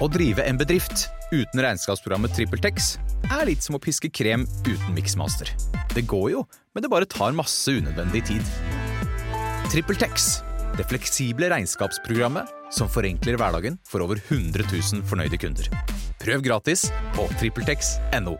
Å drive en bedrift uten regnskapsprogrammet TrippelTex er litt som å piske krem uten miksmaster. Det går jo, men det bare tar masse unødvendig tid. TrippelTex, det fleksible regnskapsprogrammet som forenkler hverdagen for over 100 000 fornøyde kunder. Prøv gratis på TrippelTex.no.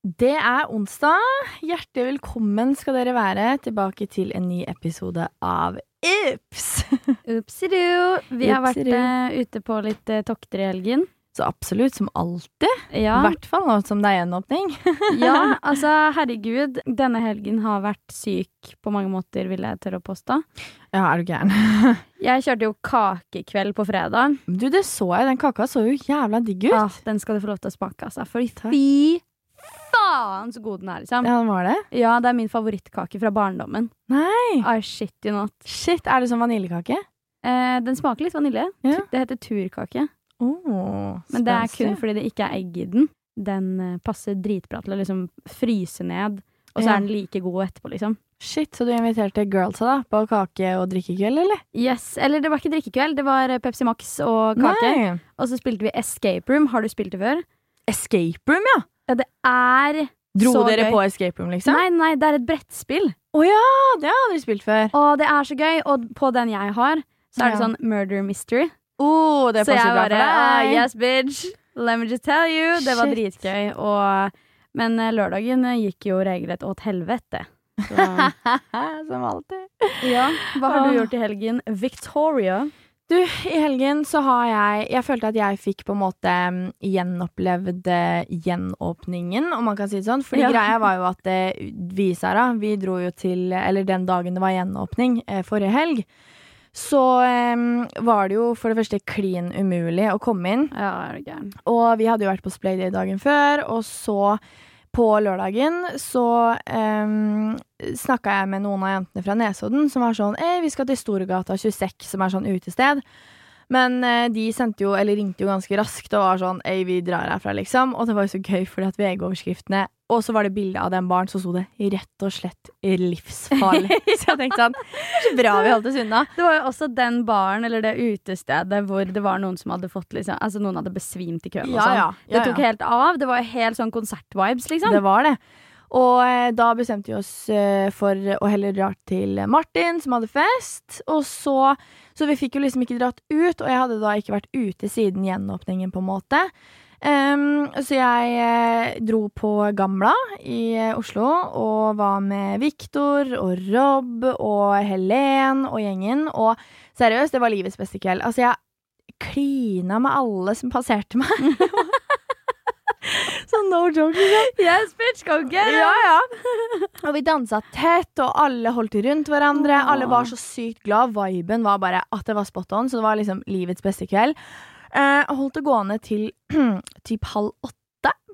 Det er onsdag. Hjertelig velkommen skal dere være tilbake til en ny episode av Ups! Upsidu. Vi har vært eh, ute på litt uh, tokter i helgen. Så absolutt, som alltid. I hvert fall nå som det er gjenåpning. ja, altså herregud. Denne helgen har vært syk på mange måter, vil jeg tørre å påstå. Ja, er du gæren? Jeg kjørte jo kakekveld på fredag. Du, det så jeg. Den kaka så jo jævla digg ut. Ja, den skal du få lov til å smake, altså. For fy faen så god den er, liksom. Ja, den var det. Ja, det er min favorittkake fra barndommen. Nei. I shit you not. Shit, er det sånn vaniljekake? Eh, den smaker litt vanilje. Ja. Det heter turkake. Oh, Men det er kun fordi det ikke er egg i den. Den eh, passer dritbra til å liksom fryse ned, og så Ja. er den like god etterpå, liksom. Shit, så du inviterte girlsa da på kake- og drikkekveld, eller? Yes, Eller det var ikke drikkekveld, det var eh, Pepsi Max og kake. Nei. Og så spilte vi Escape Room. Har du spilt det før? Escape room, ja. Ja, det er Dro så dere gøy. på escape room, liksom? Nei, nei, det er et brettspill. Å ja, det har jeg aldri spilt før. Og det er så gøy. Og på den jeg har, så er det sånn murder mystery. Oh, det så jeg bare deg. Yes, bitch. Let me just tell you. Det var Shit. dritgøy. Og, men eh, lørdagen eh, gikk jo regelrett åt helvete. Så, Som alltid. ja. Hva har du gjort i helgen? Victoria. Du, i helgen så har jeg Jeg følte at jeg fikk på en måte mm, gjenopplevd eh, gjenåpningen, om man kan si det sånn. Fordi Ja. greia var jo at eh, vi, Sara, vi dro jo til Eller den dagen det var gjenåpning, eh, forrige helg, så eh, var det jo for det første klin umulig å komme inn. Ja, er du gæren. Og vi hadde jo vært på Splay dagen før, og så på lørdagen så um, snakka jeg med noen av jentene fra Nesodden som var sånn Ei, vi skal til Storgata 26, som er sånn utested. Men eh, de sendte jo, eller ringte jo ganske raskt og var sånn Ei, vi drar herfra, liksom. Og det var jo så gøy, fordi at VG-overskriftene Og så var det bilde av den barn, så sto det rett og slett livsfarlig. så jeg tenkte sånn så bra vi holdt oss unna. Det var jo også den baren, eller det utestedet, hvor det var noen som hadde fått liksom Altså noen hadde besvimt i køen og sånn. Det tok helt av. Det var jo helt sånn konsertvibes, liksom. Det var det. Og eh, da bestemte vi oss eh, for å heller dra til Martin, som hadde fest. Og så Så vi fikk jo liksom ikke dratt ut, og jeg hadde da ikke vært ute siden gjenåpningen, på en måte. Ehm, så jeg eh, dro på Gamla i eh, Oslo og var med Viktor og Rob og Helen og gjengen. Og seriøst, det var livets beste kveld. Altså, jeg klina med alle som passerte meg. Sånn no joke, liksom. Yes, bitch, go get it! Ja, ja. Og vi dansa tett, og alle holdt rundt hverandre. Åh. Alle var så sykt glad. Viben var bare at det var spot on, så det var liksom livets beste kveld. Uh, holdt det gående til typ halv åtte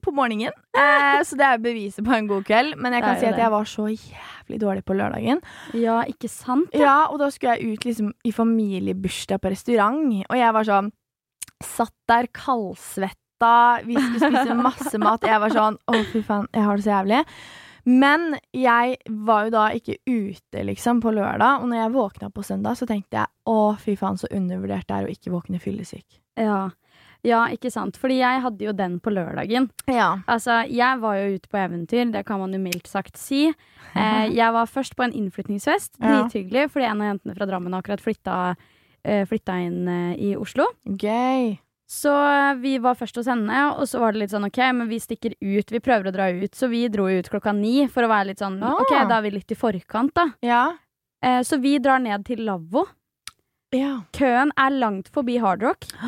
på morgenen. Eh, så det er beviset på en god kveld. Men jeg kan si at jeg var så jævlig dårlig på lørdagen. Ja, ikke sant? Ja, og da skulle jeg ut liksom i familiebursdag på restaurant, og jeg var sånn Satt der kaldsvetta, vi skulle spise masse mat. Jeg var sånn Å, fy faen, jeg har det så jævlig. Men jeg var jo da ikke ute, liksom, på lørdag. Og når jeg våkna på søndag, så tenkte jeg å, fy faen, så undervurdert det er å ikke våkne fyllesyk. Ja. Ja, ikke sant. Fordi jeg hadde jo den på lørdagen. Ja. Altså, jeg var jo ute på eventyr, det kan man jo mildt sagt si. Eh, jeg var først på en innflytningsfest, Ja. drithyggelig, fordi en av jentene fra Drammen akkurat flytta, eh, flytta inn eh, i Oslo. Gøy. Så eh, vi var først hos henne, og så var det litt sånn ok, men vi stikker ut, vi prøver å dra ut, så vi dro ut klokka ni for å være litt sånn Ah. ok, da er vi litt i forkant, da. Ja. Eh, så vi drar ned til lavvo. Ja. Køen er langt forbi Hard Rock.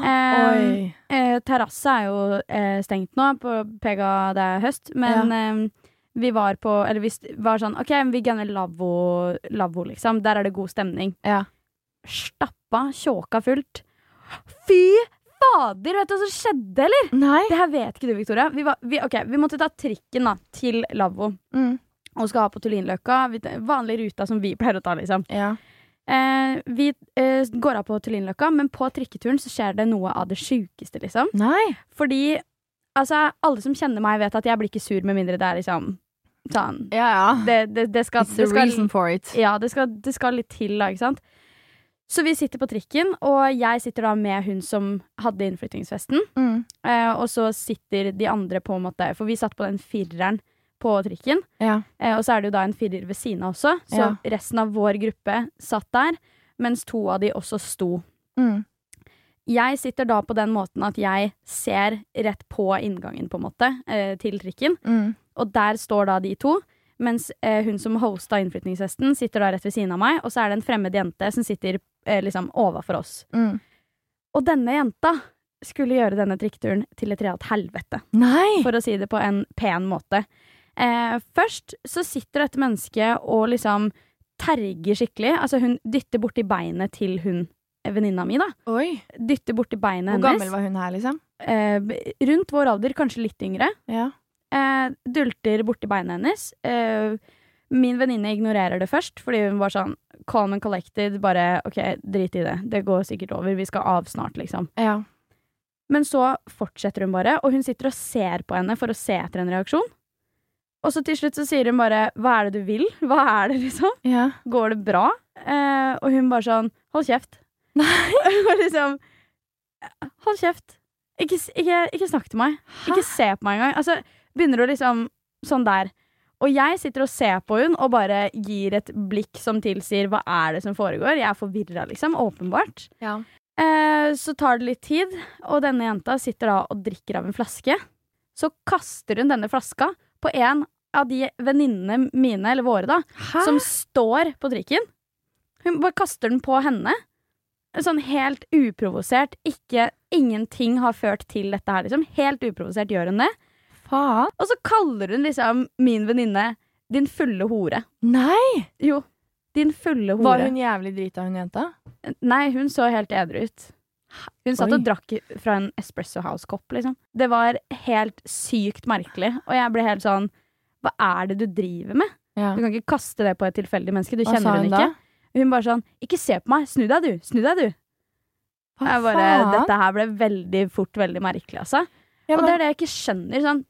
Oi. Eh, terrasse er jo eh, stengt nå, på Pega det er høst, men eh, vi var på Eller vi var sånn OK, vi gunner lavvo, lavvo, liksom. Der er det god stemning. Ja. Stappa tjåka fullt. Fy fader! Vet du hva som skjedde, eller? Nei. Det her vet ikke du, Victoria. Vi, var, vi, okay, vi måtte ta trikken da, til lavvo Mm. og skal ha på Tullinløkka. Vanlig ruta som vi pleier å ta, liksom. Ja. Eh, vi eh, går av på Tullinløkka, men på trikketuren så skjer det noe av det sjukeste, liksom. Nei. Fordi altså, alle som kjenner meg, vet at jeg blir ikke sur med mindre det er liksom sånn Ja, ja. Det, det, det skal, It's a det skal reason for it. Ja, det skal, det skal litt til, da, ikke sant? Så vi sitter på trikken, og jeg sitter da med hun som hadde innflyttingsfesten. Mm. Eh, og så sitter de andre på en måte For vi satt på den fireren på trikken. Ja. Eh, og så er det jo da en firer ved siden av også, så Ja. resten av vår gruppe satt der. Mens to av de også sto. Mm. Jeg sitter da på den måten at jeg ser rett på inngangen, på en måte, eh, til trikken. Mm. Og der står da de to. Mens eh, hun som hosta innflytningsfesten, sitter da rett ved siden av meg. Og så er det en fremmed jente som sitter eh, liksom overfor oss. Mm. Og denne jenta skulle gjøre denne trikketuren til et realt helvete. Nei! For å si det på en pen måte. Eh, først så sitter dette mennesket og liksom terger skikkelig. Altså hun dytter borti beinet til hun eh, venninna mi, da. Oi. Dytter borti beinet hennes. Hvor gammel var hun her, liksom? Eh, rundt vår alder, kanskje litt yngre. Ja. Eh, dulter borti beinet hennes. Eh, min venninne ignorerer det først, fordi hun var sånn calm and collected. Bare OK, drit i det. Det går sikkert over. Vi skal av snart, liksom. ja. Men så fortsetter hun bare, og hun sitter og ser på henne for å se etter en reaksjon. Og så til slutt så sier hun bare 'hva er det du vil'? Hva er det, liksom? Ja. Går det bra? Eh, og hun bare sånn 'hold kjeft'. Nei. og liksom Hold kjeft. Ikke, ikke, ikke snakk til meg. Ikke se på meg engang. Altså, begynner å liksom Sånn der. Og jeg sitter og ser på hun og bare gir et blikk som tilsier 'hva er det som foregår'? Jeg er forvirra, liksom. Åpenbart. Ja. Eh, så tar det litt tid, og denne jenta sitter da og drikker av en flaske. Så kaster hun denne flaska på en av de venninnene mine, eller våre, da, Hæ? som står på trikken. Hun bare kaster den på henne. Sånn helt uprovosert. Ikke, ingenting har ført til dette her, liksom. Helt uprovosert gjør hun det. Faen. Og så kaller hun liksom min venninne din fulle hore. Nei! Jo, din fulle hore. Var hun jævlig drita, hun jenta? Nei, hun så helt edru ut. Hun satt Oi. og drakk fra en Espresso House-kopp, liksom. Det var helt sykt merkelig, og jeg ble helt sånn Hva er det du driver med? Ja. Du kan ikke kaste det på et tilfeldig menneske. Du Hva kjenner hun hun ikke. Hun bare sånn Ikke se på meg! Snu deg, du! Snu deg, du! Hva Jeg bare, faen? dette her ble veldig fort veldig merkelig, altså. Ja, og det er det jeg ikke skjønner. Sånn,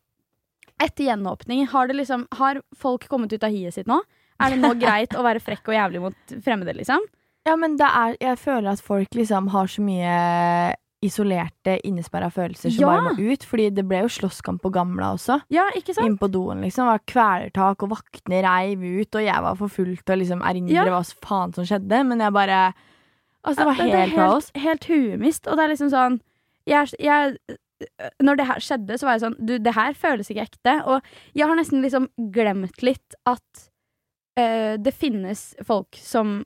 etter gjenåpning, har, det liksom, har folk kommet ut av hiet sitt nå? Er det nå greit å være frekk og jævlig mot fremmede, liksom? Ja, men det er Jeg føler at folk liksom har så mye isolerte, innesperra følelser som Ja. bare må ut. Fordi det ble jo slåsskamp på Gamla også. Ja, ikke sant? Inn på doen, liksom. Det var kvelertak, og vaktene reiv ut, og jeg var for fullt og liksom erindre Ja. hva faen som skjedde. Men jeg bare Altså, det var Ja, helt kaos. Helt, helt huemist. Og det er liksom sånn jeg, jeg, Når det her skjedde, så var jeg sånn Du, det her føles ikke ekte. Og jeg har nesten liksom glemt litt at eh, det finnes folk som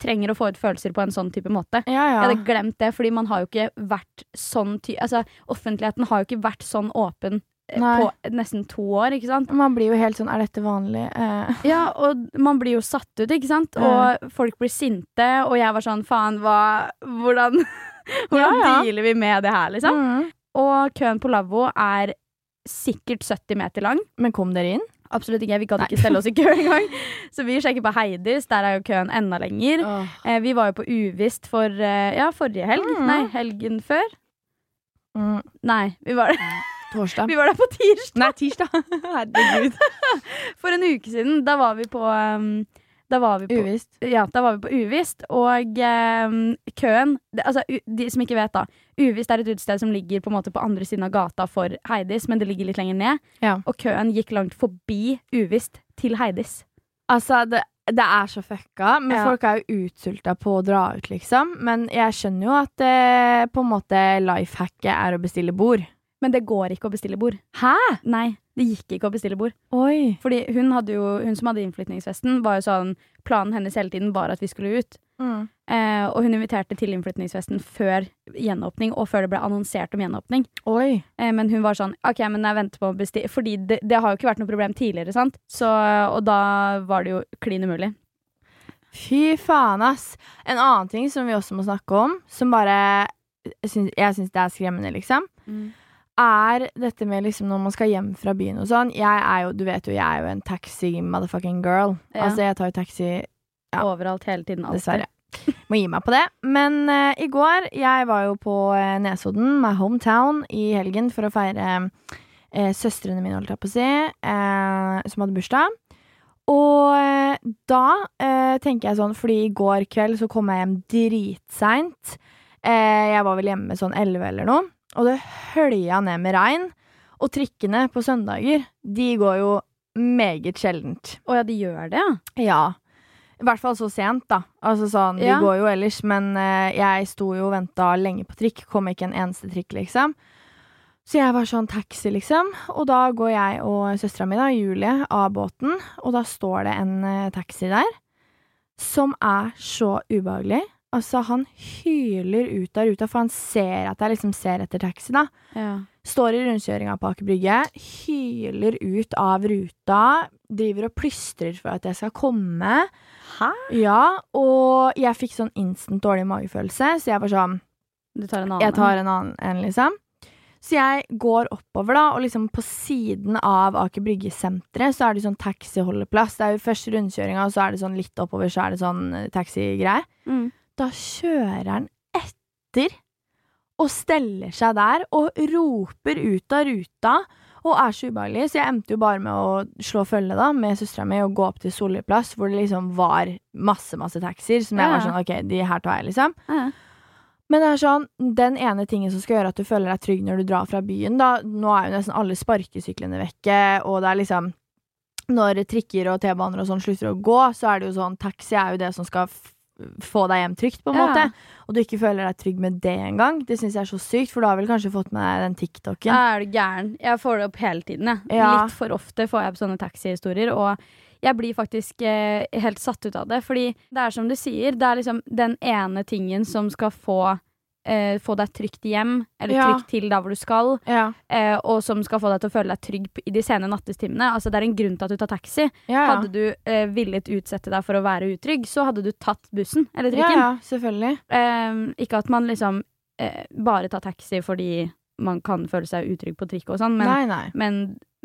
trenger å få ut følelser på en sånn type måte. Ja, ja. Jeg hadde glemt det, fordi man har jo ikke vært sånn ty Altså, offentligheten har jo ikke vært sånn åpen eh, Nei. på nesten to år, ikke sant? Man blir jo helt sånn Er dette vanlig? Eh, Ja, og man blir jo satt ut, ikke sant? Og Og folk blir sinte, og jeg var sånn faen, hva Hvordan, hvordan ja. dealer vi med det her, liksom? mm. Og køen på lavvo er sikkert 70 meter lang. Men kom dere inn? Absolutt ikke. Vi gadd ikke stelle oss i kø engang. Så vi sjekker på Heidis, der er jo køen enda lenger. Eh, vi var jo på Uvisst for eh, ja, forrige helg. Mm. Nei, helgen før. Mm. Nei, vi var, Torsdag. vi var der på tirsdag. Nei, tirsdag. Herregud. For en uke siden. Da var vi på um, Da var vi på Uvisst. Ja, da var vi på Uvisst, og eh, køen det, Altså, u, de som ikke vet, da. Uvisst er et utested som ligger på en måte på andre siden av gata for Heidis, men det ligger litt lenger ned. Ja. Og køen gikk langt forbi Uvisst til Heidis. Altså, det, det er så fucka, men Ja. folk er jo utsulta på å dra ut, liksom. Men jeg skjønner jo at eh, på en måte life hacket er å bestille bord. Men det går ikke å bestille bord. Hæ? Nei, det gikk ikke å bestille bord. Oi. Fordi hun, jo, hun som hadde innflytningsfesten, var jo sånn Planen hennes hele tiden var at vi skulle ut. Mm. Eh, og hun inviterte til innflytningsfesten før gjenåpning, og før det ble annonsert om gjenåpning. Eh, men hun var sånn OK, men jeg venter på å bestille Fordi det, det har jo ikke vært noe problem tidligere, sant? Så, og da var det jo klin umulig. Fy faen, ass. En annen ting som vi også må snakke om, som bare syns, Jeg syns det er skremmende, liksom, er dette med liksom når man skal hjem fra byen og sånn. Jeg er jo, du vet jo, jeg er jo en taxi motherfucking girl. Ja. Altså, jeg tar jo taxi Ja. Overalt, hele tiden. alltid. Dessverre. Må gi meg på det. Men uh, i går, jeg var jo på uh, Nesodden, my hometown, i helgen for å feire uh, søstrene mine, holdt jeg på å si, som hadde bursdag. Og da tenker jeg sånn, fordi i går kveld så kom jeg hjem dritseint. Jeg var vel hjemme sånn elleve eller noe, og det hølja ned med regn. Og trikkene på søndager, de går jo meget sjeldent. Å ja, de gjør det, ja? Ja. I hvert fall så sent, da. Altså sånn, De går jo ellers, men uh, jeg sto jo og venta lenge på trikk. Kom ikke en eneste trikk, liksom. Så jeg var sånn taxi, liksom. Og da går jeg og søstera mi, da, Julie, av båten, og da står det en uh, taxi der som er så ubehagelig. Altså, han hyler ut av ruta, for han ser at jeg liksom ser etter taxi, da. ja. Står i rundkjøringa på Aker Brygge, hyler ut av ruta, driver og plystrer for at jeg skal komme. Hæ? Ja, og jeg fikk sånn instant dårlig magefølelse, så jeg var sånn Du tar en annen? Jeg tar en annen en, liksom. Så jeg går oppover, da, og liksom på siden av Aker Brygge-senteret så er det sånn taxiholdeplass. Det er jo først rundkjøringa, og så er det sånn litt oppover, så er det sånn eh, taxigreier. Mm. Da kjører han etter og steller seg der og roper ut av ruta og er så ubehagelig. Så jeg endte jo bare med å slå følge da med søstera mi og gå opp til Solli plass, hvor det liksom var masse, masse taxier, som jeg var sånn OK, de her tar jeg, liksom. Ja. Men det er sånn, den ene tingen som skal gjøre at du føler deg trygg når du drar fra byen, da Nå er jo nesten alle sparkesyklene vekke, og det er liksom Når trikker og T-baner og sånn slutter å gå, så er det jo sånn Taxi er jo det som skal få deg hjem trygt, på en Ja. måte. Og du ikke føler deg trygg med det engang. Det syns jeg er så sykt, for du har vel kanskje fått med deg den TikToken. Ja, Er du gæren? Jeg får det opp hele tiden. Jeg. Ja. Litt for ofte får jeg opp sånne taxihistorier. Og jeg blir faktisk eh, helt satt ut av det. Fordi det er som du sier, det er liksom den ene tingen som skal få, eh, få deg trygt hjem, eller Ja. trygt til der hvor du skal, Ja. eh, og som skal få deg til å føle deg trygg i de sene nattestimene. Altså, det er en grunn til at du tar taxi. Ja. Hadde du eh, villet utsette deg for å være utrygg, så hadde du tatt bussen eller trikken. ja, selvfølgelig. Eh, ikke at man liksom eh, bare tar taxi fordi man kan føle seg utrygg på trikk og sånn, men, men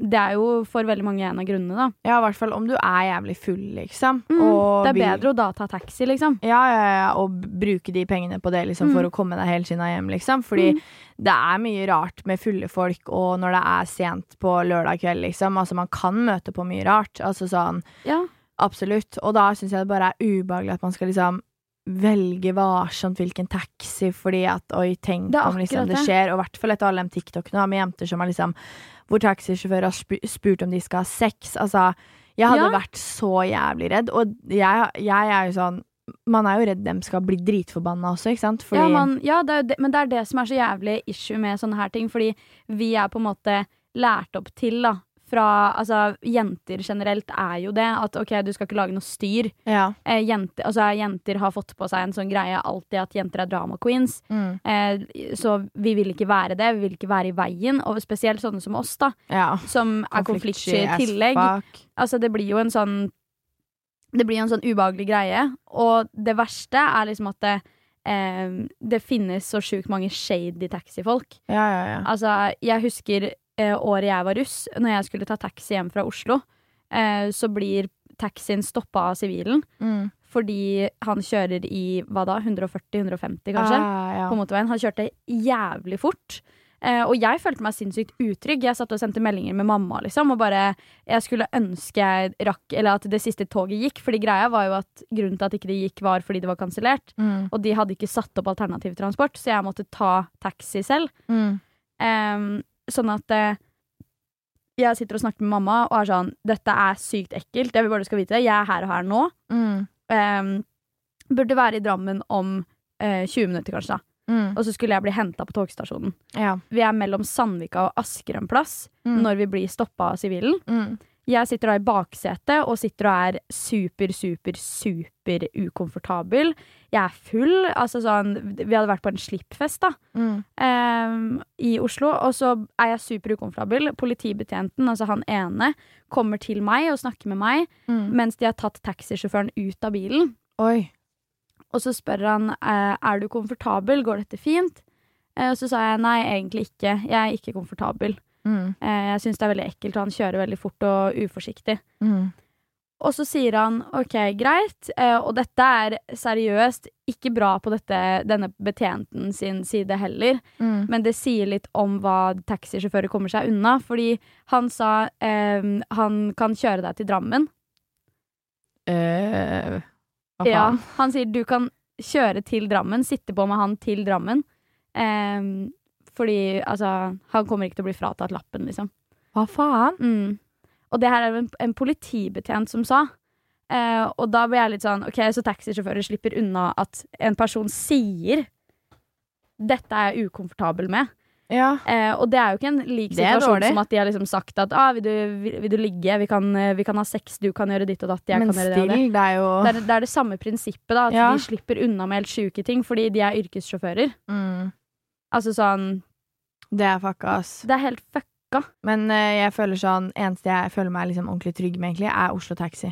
det er jo for veldig mange en av grunnene, da. Ja, i hvert fall om du er jævlig full, liksom. Mm, det er bedre å da ta taxi, liksom. Ja, ja, ja, og bruke de pengene på det liksom, for Mm. å komme deg helskinna hjem, liksom. Fordi Mm. det er mye rart med fulle folk, og når det er sent på lørdag kveld, liksom. Altså, man kan møte på mye rart. Altså sånn, Ja. absolutt. Og da syns jeg det bare er ubehagelig at man skal liksom velge varsomt hvilken taxi, fordi at oi, tenk om liksom det det. skjer. Og i hvert fall etter alle de TikTokene med jenter som har liksom Hvor taxisjåfører har spurt om de skal ha sex. Altså, jeg hadde Ja. vært så jævlig redd. Og jeg, jeg er jo sånn Man er jo redd dem skal bli dritforbanna også, ikke sant? Fordi Ja, man, ja det det, men det er det som er så jævlig issue med sånne her ting, fordi vi er på en måte lært opp til, da. Fra, altså, jenter generelt er jo det at ok, du skal ikke lage noe styr. Ja. Eh, jenter, altså, jenter har fått på seg en sånn greie alltid at jenter er drama queens. Mm. Eh, så vi vil ikke være det, vi vil ikke være i veien. Og spesielt sånne som oss, da, ja. som er konfliktsky i tillegg. Altså, det blir jo en sånn Det blir en sånn ubehagelig greie. Og det verste er liksom at det, eh, det finnes så sjukt mange shady taxifolk. Ja, ja, ja. Altså, jeg husker året jeg var russ, når jeg skulle ta taxi hjem fra Oslo, eh, så blir taxien stoppa av sivilen Mm. fordi han kjører i hva da, 140-150 kanskje? Ah, ja. på motorveien. Han kjørte jævlig fort. Eh, og jeg følte meg sinnssykt utrygg. Jeg satt og sendte meldinger med mamma, liksom, og bare Jeg skulle ønske jeg rakk Eller at det siste toget gikk, fordi greia var jo at grunnen til at ikke det gikk, var fordi det var kansellert. Mm. Og de hadde ikke satt opp alternativ transport, så jeg måtte ta taxi selv. Mm. Em, sånn at eh, jeg sitter og snakker med mamma og er sånn Dette er sykt ekkelt. Jeg vil bare du skal vite det. Jeg er her og her nå. Mm. Um, burde være i Drammen om eh, 20 minutter, kanskje. da Mm. Og så skulle jeg bli henta på togstasjonen. Ja. Vi er mellom Sandvika og Asker en plass Mm. når vi blir stoppa av sivilen. Mm. Jeg sitter da i baksetet og sitter og er super, super, super ukomfortabel. Jeg er full. Altså sånn Vi hadde vært på en slippfest, da. Mm. um, I Oslo. Og så er jeg super ukomfortabel. Politibetjenten, altså han ene, kommer til meg og snakker med meg Mm. mens de har tatt taxisjåføren ut av bilen. Oi. Og så spør han eh, er du komfortabel, går dette fint? Eh, og så sa jeg nei, egentlig ikke. Jeg er ikke komfortabel. Mm. Eh, jeg syns det er veldig ekkelt, og han kjører veldig fort og uforsiktig. Mm. Og så sier han ok, greit, eh, og dette er seriøst ikke bra på dette, denne betjenten sin side heller, Mm. men det sier litt om hva taxisjåfører kommer seg unna, fordi han sa eh, han kan kjøre deg til Drammen. øh, Hva Ja, han sier du kan kjøre til Drammen, sitte på med han til Drammen. Ehm, fordi altså, han kommer ikke til å bli fratatt lappen, liksom. Hva faen? Mm. Og det her er en, en politibetjent som sa. Eh, og da ble jeg litt sånn OK, så taxisjåfører slipper unna at en person sier 'Dette er jeg ukomfortabel med'. Ja. Eh, og det er jo ikke en lik situasjon som at de har liksom sagt at ah, vil, du, vil, 'Vil du ligge? Vi kan, eh, vi kan ha sex. Du kan gjøre ditt og datt. Jeg Men kan gjøre det og det'. det er jo Det er, det er det samme prinsippet, da. At Ja. de slipper unna med helt sjuke ting fordi de er yrkessjåfører. mm, Altså sånn Det er fucka, ass. Det er helt fucka. Men uh, jeg føler sånn Eneste jeg føler meg liksom ordentlig trygg med, egentlig, er Oslo Taxi.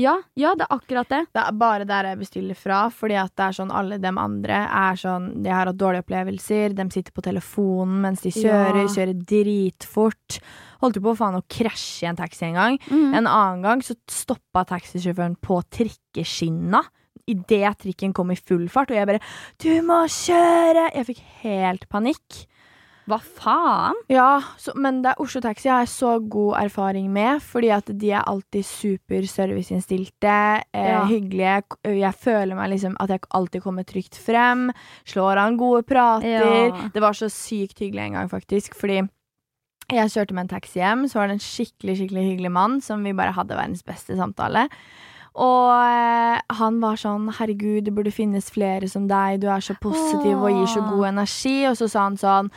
Ja, ja, det er akkurat det. Det er bare der jeg bestiller fra, fordi at det er sånn alle dem andre er sånn De har hatt dårlige opplevelser, de sitter på telefonen mens de kjører, Ja. kjører dritfort. Holdt jo på faen å krasje i en taxi en gang. Mm. En annen gang så stoppa taxisjåføren på trikkeskinna idet trikken kom i full fart, og jeg bare 'Du må kjøre!' Jeg fikk helt panikk. Hva faen? Ja, så, men det er Oslo Taxi har jeg så god erfaring med, fordi at de er alltid super serviceinnstilte, eh, Ja. hyggelige. Jeg føler meg liksom at jeg alltid kommer trygt frem, slår an gode prater. Ja. Det var så sykt hyggelig en gang, faktisk, fordi jeg kjørte med en taxi hjem, så var det en skikkelig, skikkelig hyggelig mann som vi bare hadde verdens beste samtale. Og eh, han var sånn 'herregud, det burde finnes flere som deg, du er så positiv og gir så god energi', og så sa han sånn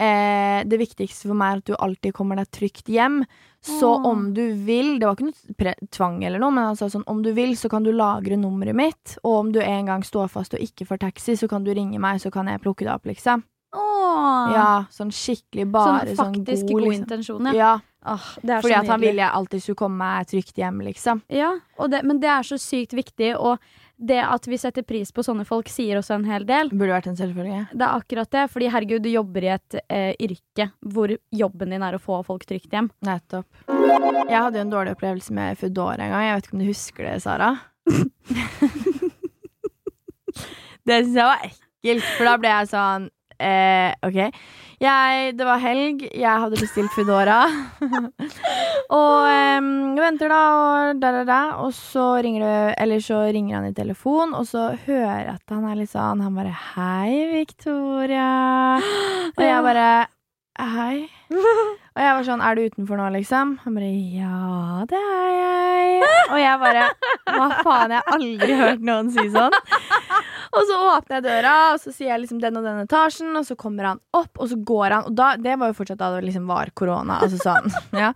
eh, 'det viktigste for meg er at du alltid kommer deg trygt hjem', så Åh. om du vil Det var ikke noe tvang eller noe, men han sa sånn 'om du vil, så kan du lagre nummeret mitt', og om du en gang står fast og ikke får taxi, så kan du ringe meg, så kan jeg plukke det opp', liksom. Åh. Ja, sånn skikkelig bare sånn sånn, faktisk god, god liksom. intensjon, ja. Ja, Er fordi at han ville jeg alltid skulle komme meg trygt hjem, liksom. Ja, og det, men det er så sykt viktig, og det at vi setter pris på sånne folk, sier også en hel del. Burde vært en selvfølge. Det er akkurat det, fordi herregud, du jobber i et eh, yrke hvor jobben din er å få folk trygt hjem. Nettopp. Jeg hadde jo en dårlig opplevelse med Foodora en gang. Jeg vet ikke om du husker det, Sara? det syns jeg var ekkelt, for da ble jeg sånn eh, OK. Jeg, det var helg, jeg hadde bestilt Foodora. og em, venter, da, og da, da, da. Og så ringer det Eller så ringer han i telefon, og så hører jeg at han er litt sånn Han bare 'Hei, Victoria'. Og jeg bare Hei. Og jeg var sånn, er du utenfor nå, liksom? Han bare, ja, det er jeg. Og jeg bare, hva faen, jeg har aldri hørt noen si sånn. Og så åpner jeg døra, og så sier jeg liksom den og den etasjen, og så kommer han opp, og så går han, og da, det var jo fortsatt da det liksom var korona, altså sånn, ja.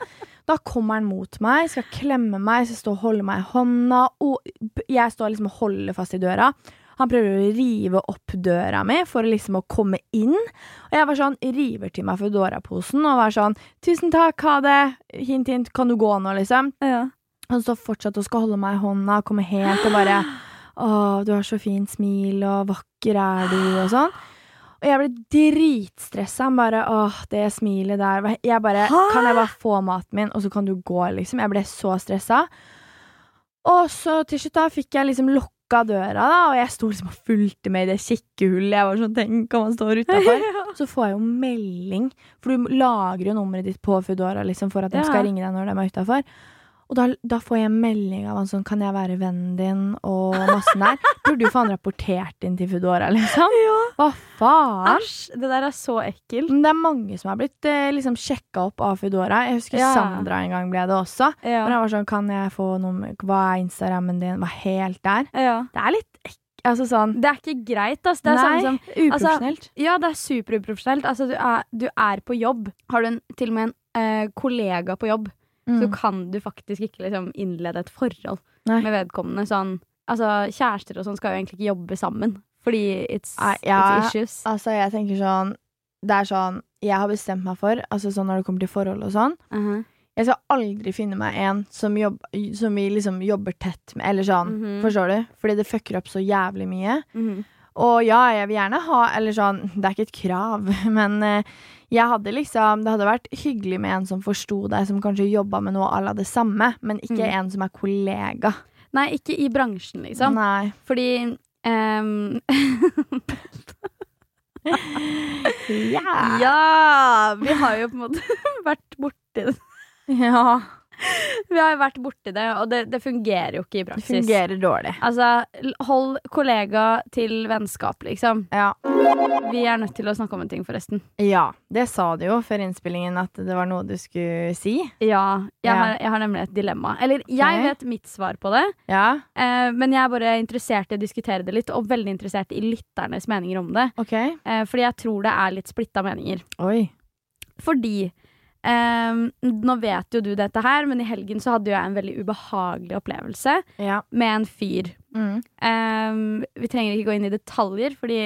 Da kommer han mot meg, skal klemme meg, skal stå og holde meg i hånda, og jeg står liksom og holder fast i døra. Han prøver å rive opp døra mi for liksom å komme inn. Og jeg var sånn, river til meg Foodora-posen og var sånn 'Tusen takk, ha det. Hint, hint. Kan du gå nå?' liksom. Han står fortsatt og skal holde meg i hånda, kommer helt og bare 'Å, du har så fint smil, og vakker er du', og sånn. Og jeg ble dritstressa. Han bare 'Åh, det smilet der' Jeg bare 'Kan jeg bare få maten min, og så kan du gå', liksom. Jeg ble så stressa. Og så til slutt da fikk jeg liksom lukka døra, da, og jeg sto liksom og fulgte med i det kikkehullet. Jeg var sånn, tenk om han står utafor. Så får jeg jo melding, for du lagrer jo nummeret ditt på Foodora liksom, for at de Ja. skal ringe deg når de er utafor. Og da, da får jeg melding av han sånn 'Kan jeg være vennen din?' og massen der. Burde jo faen rapportert inn til Foodora, liksom. Ja. Hva faen? Æsj! Det der er så ekkelt. Men det er mange som har blitt eh, liksom sjekka opp av Foodora. Jeg husker Ja. Sandra en gang ble det også. Ja. Men jeg var sånn, kan jeg få nummer Hva er Instagrammen din? Var helt der. ja. Det er litt ekkelt. Altså sånn Det er ikke greit, Altså. Det er Nei, samme som uprofesjonelt. Ja, det er superuprofesjonelt. Altså, du er, du er på jobb. Har du en, til og med en eh, kollega på jobb, så Mm. kan du faktisk ikke liksom, innlede et forhold Nei. med vedkommende. Sånn, altså, kjærester og sånn skal jo egentlig ikke jobbe sammen, fordi it's, ja. it's issues. Altså, jeg tenker sånn Det er sånn jeg har bestemt meg for, altså sånn når det kommer til forhold og sånn Mhm. Jeg skal aldri finne meg en som, jobb, som vi liksom jobber tett med, eller sånn. Mhm. Forstår du? Fordi det fucker opp så jævlig mye. Mhm. Og ja, jeg vil gjerne ha Eller sånn, det er ikke et krav, men eh, jeg hadde liksom Det hadde vært hyggelig med en som forsto deg, som kanskje jobba med noe à la det samme, men ikke Mm. en som er kollega. Nei, ikke i bransjen, liksom. Nei. Fordi um, Ja. Ja! Vi har jo på en måte vært borti det. ja. Vi har jo vært borti det, og det, det fungerer jo ikke i praksis. Det fungerer dårlig. Altså, hold kollega til vennskap, liksom. Ja. Vi er nødt til å snakke om en ting, forresten. ja, det sa du jo før innspillingen at det var noe du skulle si. Ja, jeg, Ja. Har, jeg har nemlig et dilemma. Eller, jeg Ok. vet mitt svar på det, Ja, eh, men jeg er bare interessert i å diskutere det litt, og veldig interessert i lytternes meninger om det. ok. Eh, fordi jeg tror det er litt splitta meninger. Oi. Fordi eh, Nå vet jo du dette her, men i helgen så hadde jeg en veldig ubehagelig opplevelse Ja. med en fyr. Mm. Eh, vi trenger ikke gå inn i detaljer, fordi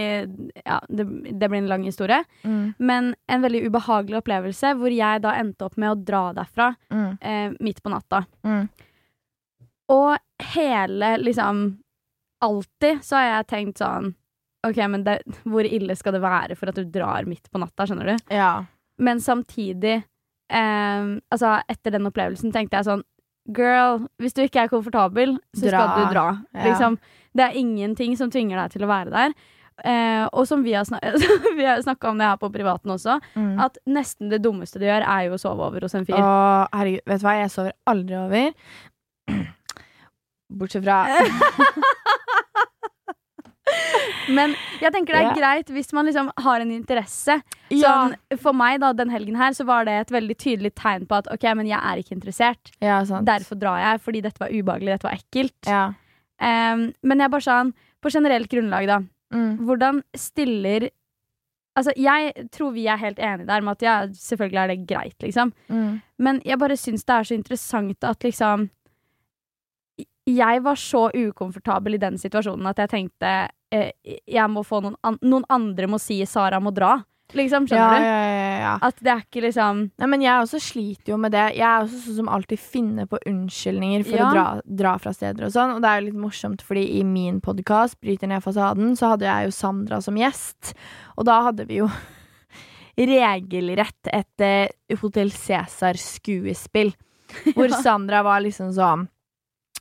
ja, det, det blir en lang historie. Mm. Men en veldig ubehagelig opplevelse hvor jeg da endte opp med å dra derfra Mm. eh, midt på natta. Mm. Og hele, liksom Alltid så har jeg tenkt sånn OK, men det, hvor ille skal det være for at du drar midt på natta, skjønner du? Ja. Men samtidig eh, Altså, etter den opplevelsen tenkte jeg sånn Girl, hvis du ikke er komfortabel, så Dra. skal du dra. Ja. Liksom, det er ingenting som tvinger deg til å være der. Eh, og som vi har, vi har snakka om det her på privaten også, Mm. at nesten det dummeste du gjør, er jo å sove over hos en fyr. Å, herregud, vet du hva? Jeg sover aldri over. Bortsett fra Men jeg tenker det er greit hvis man liksom har en interesse. Sånn, for meg da, den helgen her så var det et veldig tydelig tegn på at ok, men jeg er ikke interessert. Derfor drar jeg, fordi dette var ubehagelig, dette var ekkelt. Ja. Em, men jeg bare sånn, på generelt grunnlag, da. Mm. Hvordan stiller Altså, jeg tror vi er helt enige der med at ja, selvfølgelig er det greit, liksom. Mm. Men jeg bare syns det er så interessant at liksom Jeg var så ukomfortabel i den situasjonen at jeg tenkte jeg må få noen, an noen andre må si 'Sara må dra'. Liksom, Ja, du? ja, ja. At det er ikke liksom Nei, men jeg også sliter jo med det. Jeg er også sånn som alltid finner på unnskyldninger for å dra, dra fra steder og sånn. Og det er jo litt morsomt, fordi i min podkast, Bryter ned fasaden, så hadde jeg jo Sandra som gjest. Og da hadde vi jo regelrett et uh, Hotell Cæsar-skuespill. Hvor Sandra var liksom sånn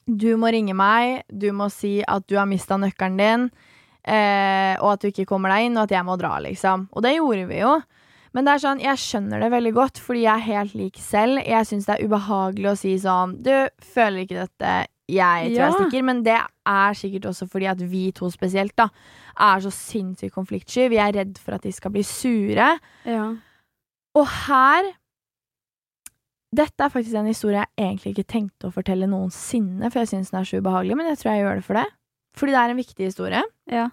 Du må ringe meg, du må si at du har mista nøkkelen din. Eh, og at du ikke kommer deg inn, og at jeg må dra, liksom. Og det gjorde vi jo. Men det er sånn, jeg skjønner det veldig godt, fordi jeg er helt lik selv. Jeg syns det er ubehagelig å si sånn Du føler ikke dette, jeg tror Ja. jeg stikker. Men det er sikkert også fordi at vi to spesielt da er så sinnssykt konfliktsky. Vi er redd for at de skal bli sure. Ja. Og her Dette er faktisk en historie jeg egentlig ikke tenkte å fortelle noensinne, for jeg syns den er så ubehagelig, men jeg tror jeg gjør det for det. Fordi det er en viktig historie. Ja.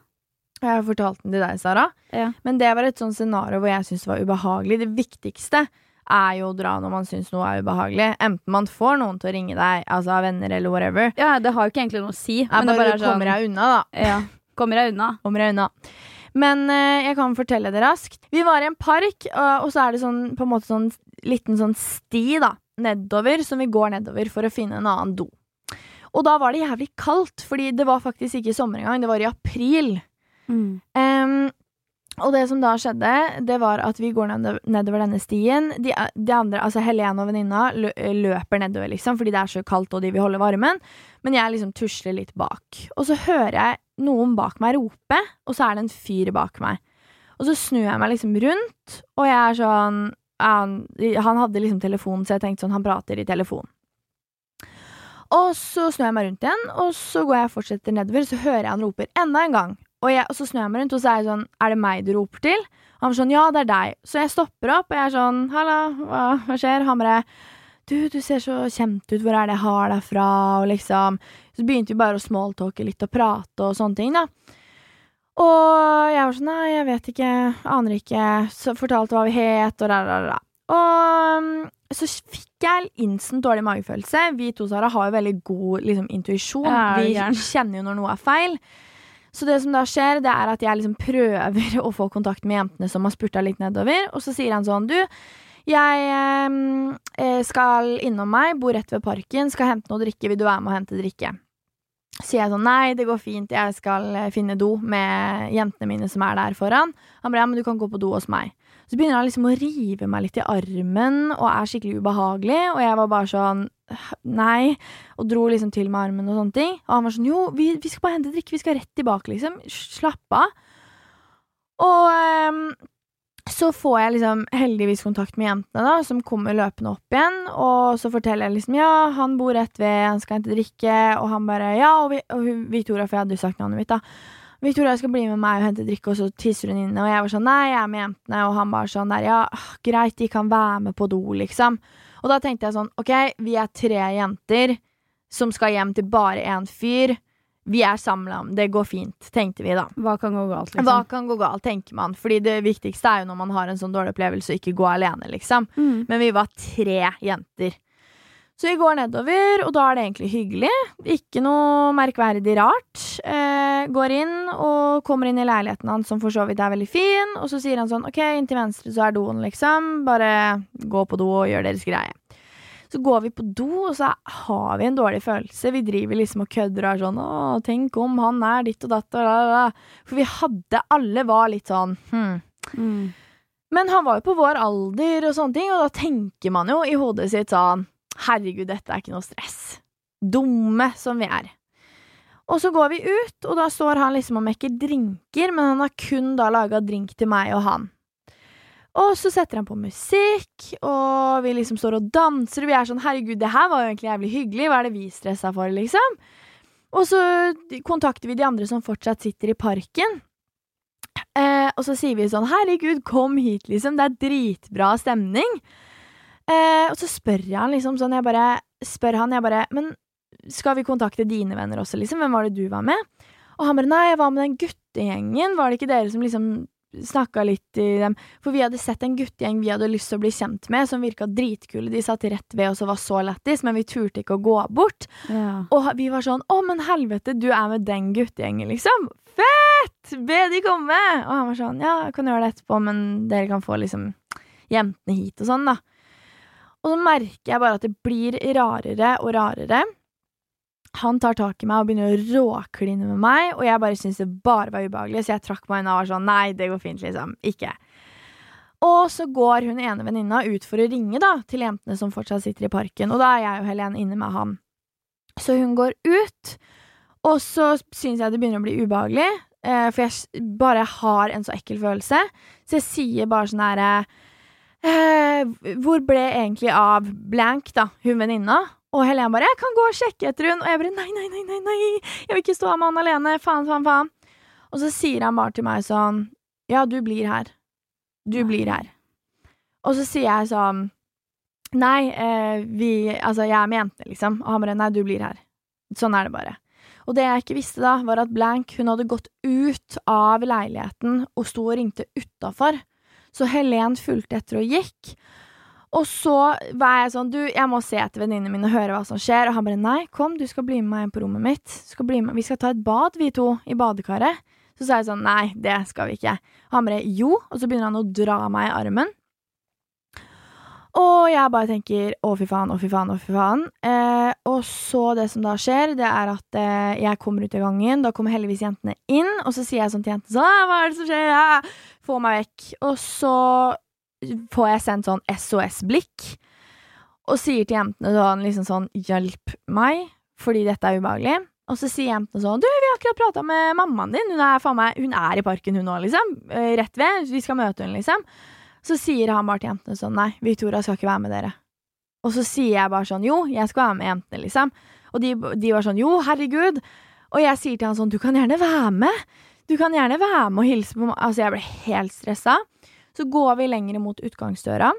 Jeg har fortalt den til deg, Sara. Ja. Men det var et sånt scenario hvor jeg syntes det var ubehagelig. Det viktigste er jo å dra når man syns noe er ubehagelig. Enten man får noen til å ringe deg, altså av venner eller whatever. ja, det har jo ikke egentlig noe å si. Men det bare bare sånn kommer jeg unna, da. ja, Kommer jeg unna? Kommer jeg unna. Men uh, jeg kan fortelle det raskt. Vi var i en park, og, og så er det sånn, på en måte sånn liten sånn sti da, nedover, som vi går nedover for å finne en annen do. Og da var det jævlig kaldt, fordi det var faktisk ikke sommer engang, det var i april. Em, og det som da skjedde, det var at vi går nedover denne stien. De, de andre, altså Helene og venninna løper nedover, liksom, fordi det er så kaldt og de vil holde varmen. Men jeg liksom tusler litt bak. Og så hører jeg noen bak meg rope, og så er det en fyr bak meg. Og så snur jeg meg liksom rundt, og jeg er sånn Han, han hadde liksom telefon, så jeg tenkte sånn Han prater i telefon. Og så snur jeg meg rundt igjen, og så går jeg og fortsetter nedover, så hører jeg han roper enda en gang. Og, jeg, og så snur jeg meg rundt, og så er jeg sånn Er det meg du roper til? Og han var sånn Ja, det er deg. Så jeg stopper opp, og jeg er sånn Halla, hva, hva skjer? Han bare Du, du ser så kjent ut. Hvor er det jeg har deg fra? Og liksom Så begynte vi bare å smalltalke litt og prate og sånne ting, da. Og jeg var sånn Nei, jeg vet ikke. Aner ikke. Så fortalte hva vi het, og da, da, da. Og um, så fikk jeg instant dårlig magefølelse. Vi to Sara, har jo veldig god liksom, intuisjon. Vi kjenner jo når noe er feil. Så det som da skjer, det er at jeg liksom prøver å få kontakt med jentene som har spurta litt nedover, og så sier han sånn Du, jeg eh, skal innom meg, bor rett ved parken, skal hente noe drikke, vil du være med og hente drikke? sier jeg sånn nei, det går fint, jeg skal eh, finne do med jentene mine som er der foran. Han bare ja, men du kan gå på do hos meg. Så begynner han liksom å rive meg litt i armen og er skikkelig ubehagelig, og jeg var bare sånn nei, og dro liksom til med armen og sånne ting. Og han var sånn jo, vi, vi skal bare hente drikke, vi skal rett tilbake, liksom. Slapp av. Og um, så får jeg liksom heldigvis kontakt med jentene, da, som kommer løpende opp igjen. Og så forteller jeg liksom ja, han bor rett ved, han skal hente drikke. Og han bare ja, og, vi, og Victoria, for jeg hadde jo sagt navnet mitt, da. Victoria skal bli med meg og hente drikke, og så tisser hun inne. Og jeg var sånn nei, jeg er med jentene. Og han bare sånn der ja, greit, de kan være med på do, liksom. Og da tenkte jeg sånn ok, vi er tre jenter som skal hjem til bare én fyr. Vi er samla om det går fint, tenkte vi da. Hva kan gå galt, liksom? Hva kan gå galt, tenker man. Fordi det viktigste er jo når man har en sånn dårlig opplevelse, å ikke gå alene, liksom. Mm. Men vi var tre jenter. Så vi går nedover, og da er det egentlig hyggelig. Ikke noe merkverdig rart. Eh, går inn og kommer inn i leiligheten hans, som for så vidt er veldig fin. Og så sier han sånn OK, inn til venstre så er doen, liksom. Bare gå på do og gjør deres greie. Så går vi på do, og så har vi en dårlig følelse. Vi driver liksom og kødder og er sånn 'Å, tenk om han er ditt og datt', og la, la. For vi hadde Alle var litt sånn hm. Mm. Men han var jo på vår alder og sånne ting, og da tenker man jo i hodet sitt sånn Herregud, dette er ikke noe stress. Dumme som vi er. Og så går vi ut, og da står han liksom og mekker drinker, men han har kun da laga drink til meg og han. Og så setter han på musikk, og vi liksom står og danser, og vi er sånn herregud, det her var jo egentlig jævlig hyggelig, hva er det vi stressa for, liksom? Og så kontakter vi de andre som fortsatt sitter i parken. Eh, og så sier vi sånn herregud, kom hit, liksom, det er dritbra stemning. Eh, og så spør jeg han liksom sånn, jeg bare spør han, jeg bare Men skal vi kontakte dine venner også, liksom? Hvem var det du var med? Og han bare nei, jeg var med den guttegjengen, var det ikke dere som liksom snakka litt i dem? For vi hadde sett en guttegjeng vi hadde lyst til å bli kjent med, som virka dritkule, de satt rett ved oss og var så lættis, men vi turte ikke å gå bort. Ja. Og vi var sånn å, men helvete, du er med den guttegjengen, liksom. Fett! Be de komme! Og han var sånn ja, jeg kan gjøre det etterpå, men dere kan få liksom jentene hit og sånn, da. Og så merker jeg bare at det blir rarere og rarere. Han tar tak i meg og begynner å råkline med meg, og jeg bare syntes det bare var ubehagelig, så jeg trakk meg unna og var sånn nei, det går fint, liksom. Ikke. Og så går hun ene venninna ut for å ringe da, til jentene som fortsatt sitter i parken, og da er jeg og Helen inne med han. Så hun går ut, og så syns jeg det begynner å bli ubehagelig, eh, for jeg bare har en så ekkel følelse, så jeg sier bare sånn herre eh, Hvor ble egentlig av blank, da, hun venninna? Og Helen bare 'Jeg kan gå og sjekke etter hun', og jeg bare 'Nei, nei, nei, nei, nei jeg vil ikke stå her med han alene. Faen, faen, faen'. Og så sier han bare til meg sånn 'Ja, du blir her. Du blir her'. Og så sier jeg sånn 'Nei, eh, vi Altså, jeg er med jentene, liksom'. Og han bare 'Nei, du blir her'. Sånn er det bare. Og det jeg ikke visste da, var at Blank hun hadde gått ut av leiligheten og sto og ringte utafor. Så Helen fulgte etter og gikk. Og så var jeg sånn, du, jeg må se etter venninnene mine og høre hva som skjer. Og han bare, nei, kom, du skal bli med meg inn på rommet mitt. Skal. Vi skal ta et bad, vi to, i badekaret. Så sa jeg sånn, nei, det skal vi ikke. Og han bare, jo. Og så begynner han å dra meg i armen. Og jeg bare tenker å, fy faen, å, fy faen, å, fy faen. Eh, og så det som da skjer, det er at eh, jeg kommer ut i gangen. Da kommer heldigvis jentene inn, og så sier jeg sånn til jentene sånn «Ah, Hva er det som skjer? Ja. Få meg vekk. Og så får jeg sendt sånn SOS-blikk, og sier til jentene sånn liksom sånn Hjelp meg, fordi dette er ubehagelig. Og så sier jentene sånn Du, vi har akkurat prata med mammaen din. Hun er, faen meg, hun er i parken, hun òg, liksom. Eh, Rett ved. Vi skal møte hun liksom. Så sier han bare til jentene sånn Nei, Victoria skal ikke være med dere. Og så sier jeg bare sånn Jo, jeg skal være med jentene, liksom. Og de, de var sånn Jo, herregud. Og jeg sier til han sånn Du kan gjerne være med. Du kan gjerne være med og hilse på meg. Altså, jeg ble helt stressa. Så går vi lenger mot utgangsdøra.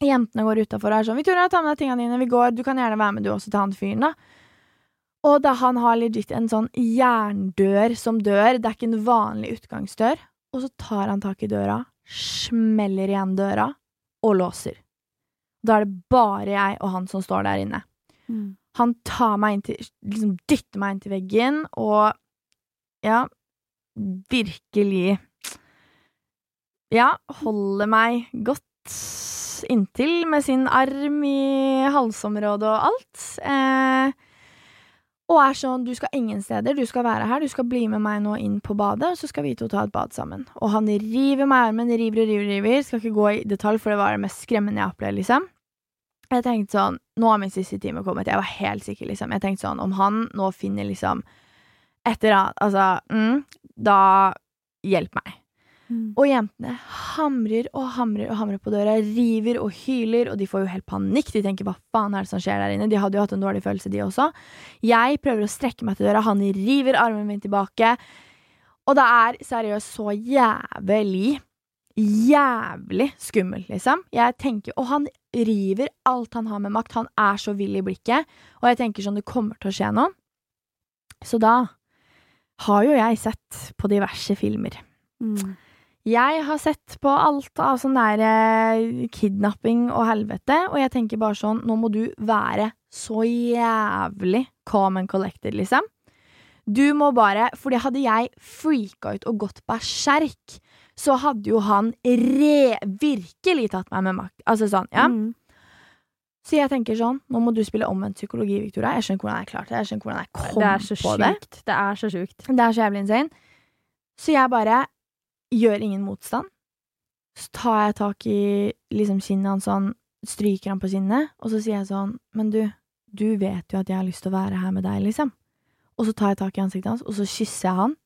Jentene går utafor og er sånn 'Victoria, ta med deg tingene dine. Vi går. Du kan gjerne være med, du også, til han fyren', da. Og da han har legit en sånn jerndør som dør, det er ikke en vanlig utgangsdør, og så tar han tak i døra, smeller igjen døra og låser. Da er det bare jeg og han som står der inne. Mm. Han tar meg inn til liksom dytter meg inn til veggen, og ja, virkelig Ja, holder meg godt inntil med sin arm i halsområdet og alt. Eh, og er sånn, du skal ingen steder, du skal være her, du skal bli med meg nå inn på badet, og så skal vi to ta et bad sammen. Og han river meg i armen, river og river, river. Skal ikke gå i detalj, for det var det mest skremmende jeg opplevde, liksom. Jeg tenkte sånn, nå har min siste time kommet, jeg var helt sikker, liksom. Jeg tenkte sånn, om han nå finner liksom etter at Altså, mm, da hjelp meg. Mm. Og jentene hamrer og hamrer og hamrer på døra, river og hyler, og de får jo helt panikk. De tenker hva faen er det som skjer der inne? De hadde jo hatt en dårlig følelse, de også. Jeg prøver å strekke meg til døra, han river armen min tilbake. Og det er seriøst så jævlig, jævlig skummelt, liksom. Jeg tenker, Og han river alt han har med makt. Han er så vill i blikket. Og jeg tenker sånn, det kommer til å skje noe. Så da har jo jeg sett på diverse filmer. Mm. Jeg har sett på alt av sånn der eh, kidnapping og helvete, og jeg tenker bare sånn, nå må du være så jævlig calm and collected, liksom. Du må bare Fordi hadde jeg freaka ut og gått berserk, så hadde jo han re virkelig tatt meg med makt. Altså sånn, ja. Mm. Så jeg tenker sånn, nå må du spille omvendt psykologi, Victoria. Jeg skjønner hvordan jeg klarte det. Jeg skjønner hvordan jeg kom Det så på det. Det er så sjukt. Det er så jævlig insane. Så jeg bare gjør ingen motstand. Så tar jeg tak i liksom kinnet hans sånn, stryker han på kinnet, og så sier jeg sånn, men du, du vet jo at jeg har lyst til å være her med deg, liksom. Og så tar jeg tak i ansiktet hans, og så kysser jeg han.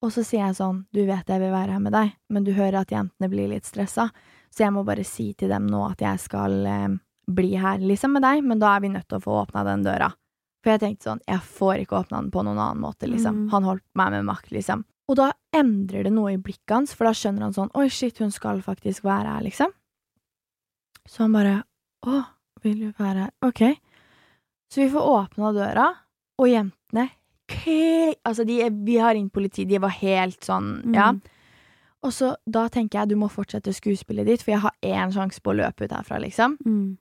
Og så sier jeg sånn, du vet jeg vil være her med deg, men du hører at jentene blir litt stressa, så jeg må bare si til dem nå at jeg skal eh, bli her liksom med deg, men da er vi nødt til å få åpna den døra. For jeg tenkte sånn, jeg får ikke åpna den på noen annen måte, liksom. Mm. Han holdt meg med makt, liksom. Og da endrer det noe i blikket hans, for da skjønner han sånn, oi shit, hun skal faktisk være her, liksom. Så han bare, å, vil du være her? Ok. Så vi får åpna døra, og jentene okay. Altså, de, vi har ringt politiet, de var helt sånn, Mm. ja. Og så da tenker jeg du må fortsette skuespillet ditt, for jeg har én sjanse på å løpe ut herfra, liksom. Mm.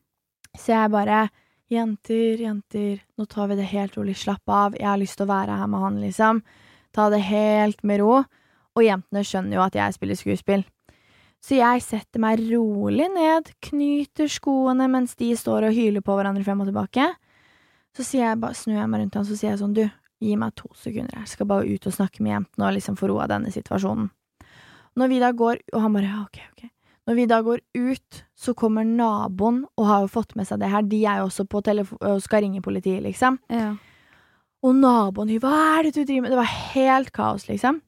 Så jeg bare Jenter, jenter, nå tar vi det helt rolig. Slapp av. Jeg har lyst til å være her med han, liksom. Ta det helt med ro. Og jentene skjønner jo at jeg spiller skuespill. Så jeg setter meg rolig ned, knyter skoene mens de står og hyler på hverandre frem og tilbake. Så jeg, snur jeg meg rundt han så sier jeg sånn, du, gi meg to sekunder, jeg skal bare ut og snakke med jentene og liksom få av denne situasjonen. Når vi da går, og han bare, ja, ok, ok. Når vi da går ut, så kommer naboen og har jo fått med seg det her. De er jo også på telefon og skal ringe politiet, liksom. Ja. Og naboen hva er det du driver med? Det var helt kaos, liksom.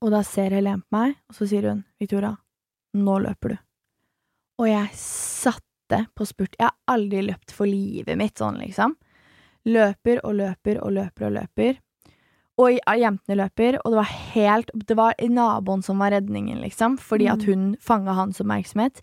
Og da ser Helen på meg, og så sier hun, Victoria, nå løper du. Og jeg satte på spurt. Jeg har aldri løpt for livet mitt sånn, liksom. Løper og løper og løper og løper. Og jentene løper, og det var helt Det var naboen som var redningen, liksom, fordi at Mm. hun fanga hans oppmerksomhet.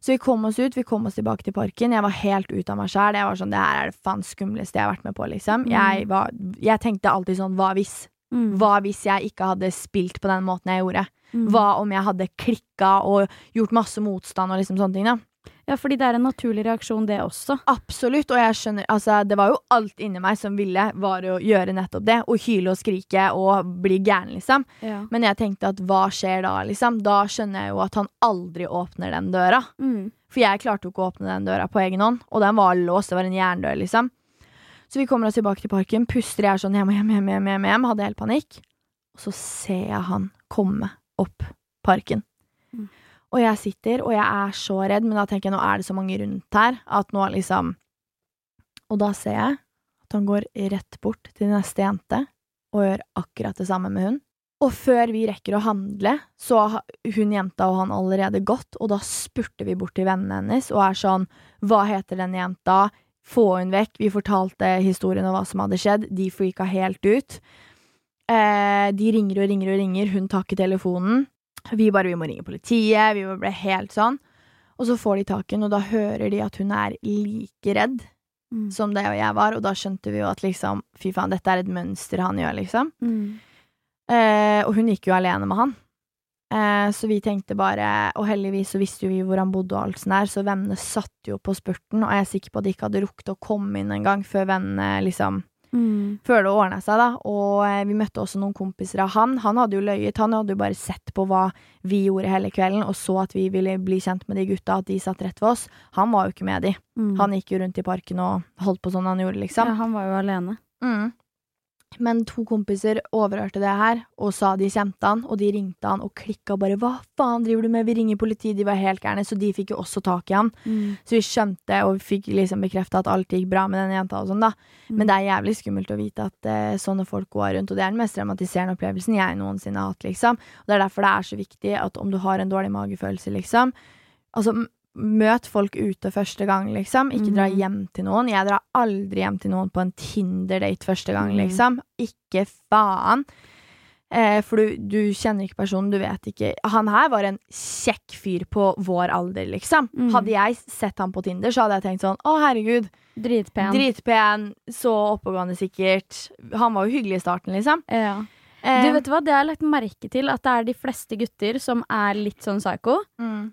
Så vi kom oss ut, vi kom oss tilbake til parken. Jeg var helt ute av meg sjæl. Jeg var sånn, det her er det faen skumleste jeg har vært med på, liksom. Mm. Jeg, var, jeg tenkte alltid sånn, hva hvis? Mm. Hva hvis jeg ikke hadde spilt på den måten jeg gjorde? Hva om jeg hadde klikka og gjort masse motstand og liksom sånne ting, da? Ja, fordi det er en naturlig reaksjon, det også. Absolutt, og jeg skjønner Altså, det var jo alt inni meg som ville, var å gjøre nettopp det. Å hyle og skrike og bli gæren, liksom. Ja. Men jeg tenkte at hva skjer da, liksom? Da skjønner jeg jo at han aldri åpner den døra. Mm. For jeg klarte jo ikke å åpne den døra på egen hånd, og den var låst, det var en jerndør, liksom. Så vi kommer oss tilbake til parken, puster jeg sånn hjem hjem, hjem, hjem, hjem, hjem, hadde helt panikk. Og så ser jeg han komme opp parken. Og jeg sitter, og jeg er så redd, men da tenker jeg nå er det så mange rundt her, at nå liksom Og da ser jeg at han går rett bort til neste jente og gjør akkurat det samme med hun. Og før vi rekker å handle, så har hun jenta og han allerede gått, og da spurter vi bort til vennene hennes og er sånn Hva heter denne jenta? Få hun vekk. Vi fortalte historien om hva som hadde skjedd. De freaka helt ut. Eh, de ringer og ringer og ringer, hun tar ikke telefonen. Vi bare vi må ringe politiet, vi ble helt sånn. Og så får de tak i henne, og da hører de at hun er like redd Mm. som det jeg var, og da skjønte vi jo at liksom, fy faen, dette er et mønster han gjør, liksom. Mm. Eh, og hun gikk jo alene med han. Eh, så vi tenkte bare Og heldigvis så visste jo vi hvor han bodde og alt sånt der, så vennene satt jo på spurten, og jeg er sikker på at de ikke hadde rukket å komme inn engang før vennene liksom Mm. Før det ordna seg, da. Og eh, vi møtte også noen kompiser av han. Han hadde jo løyet, han hadde jo bare sett på hva vi gjorde hele kvelden, og så at vi ville bli kjent med de gutta, at de satt rett ved oss. Han var jo ikke med de. Mm. Han gikk jo rundt i parken og holdt på sånn han gjorde, liksom. ja, han var jo alene. Mm. Men to kompiser overhørte det her og sa de kjente han, og de ringte han og klikka bare 'hva faen driver du med', vi ringer politiet, de var helt gærne, så de fikk jo også tak i han. Så vi skjønte og fikk liksom bekrefta at alt gikk bra med den jenta og sånn, da. Men det er jævlig skummelt å vite at uh, sånne folk går rundt, og det er den mest dramatiserende opplevelsen jeg noensinne har hatt, liksom. Og det er derfor det er så viktig at om du har en dårlig magefølelse, liksom Altså, møt folk ute første gang, liksom. Ikke dra Mhm. hjem til noen. Jeg drar aldri hjem til noen på en Tinder-date første gang, Mhm. liksom. Ikke faen. Eh, for du, du kjenner ikke personen, du vet ikke Han her var en kjekk fyr på vår alder, liksom. Mm. Hadde jeg sett han på Tinder, så hadde jeg tenkt sånn Å, herregud, Dritpen. dritpen, så oppegående sikkert. Han var jo hyggelig i starten, liksom. ja. Eh, Du vet hva, Det har jeg lagt merke til, at det er de fleste gutter som er litt sånn psycho, mm.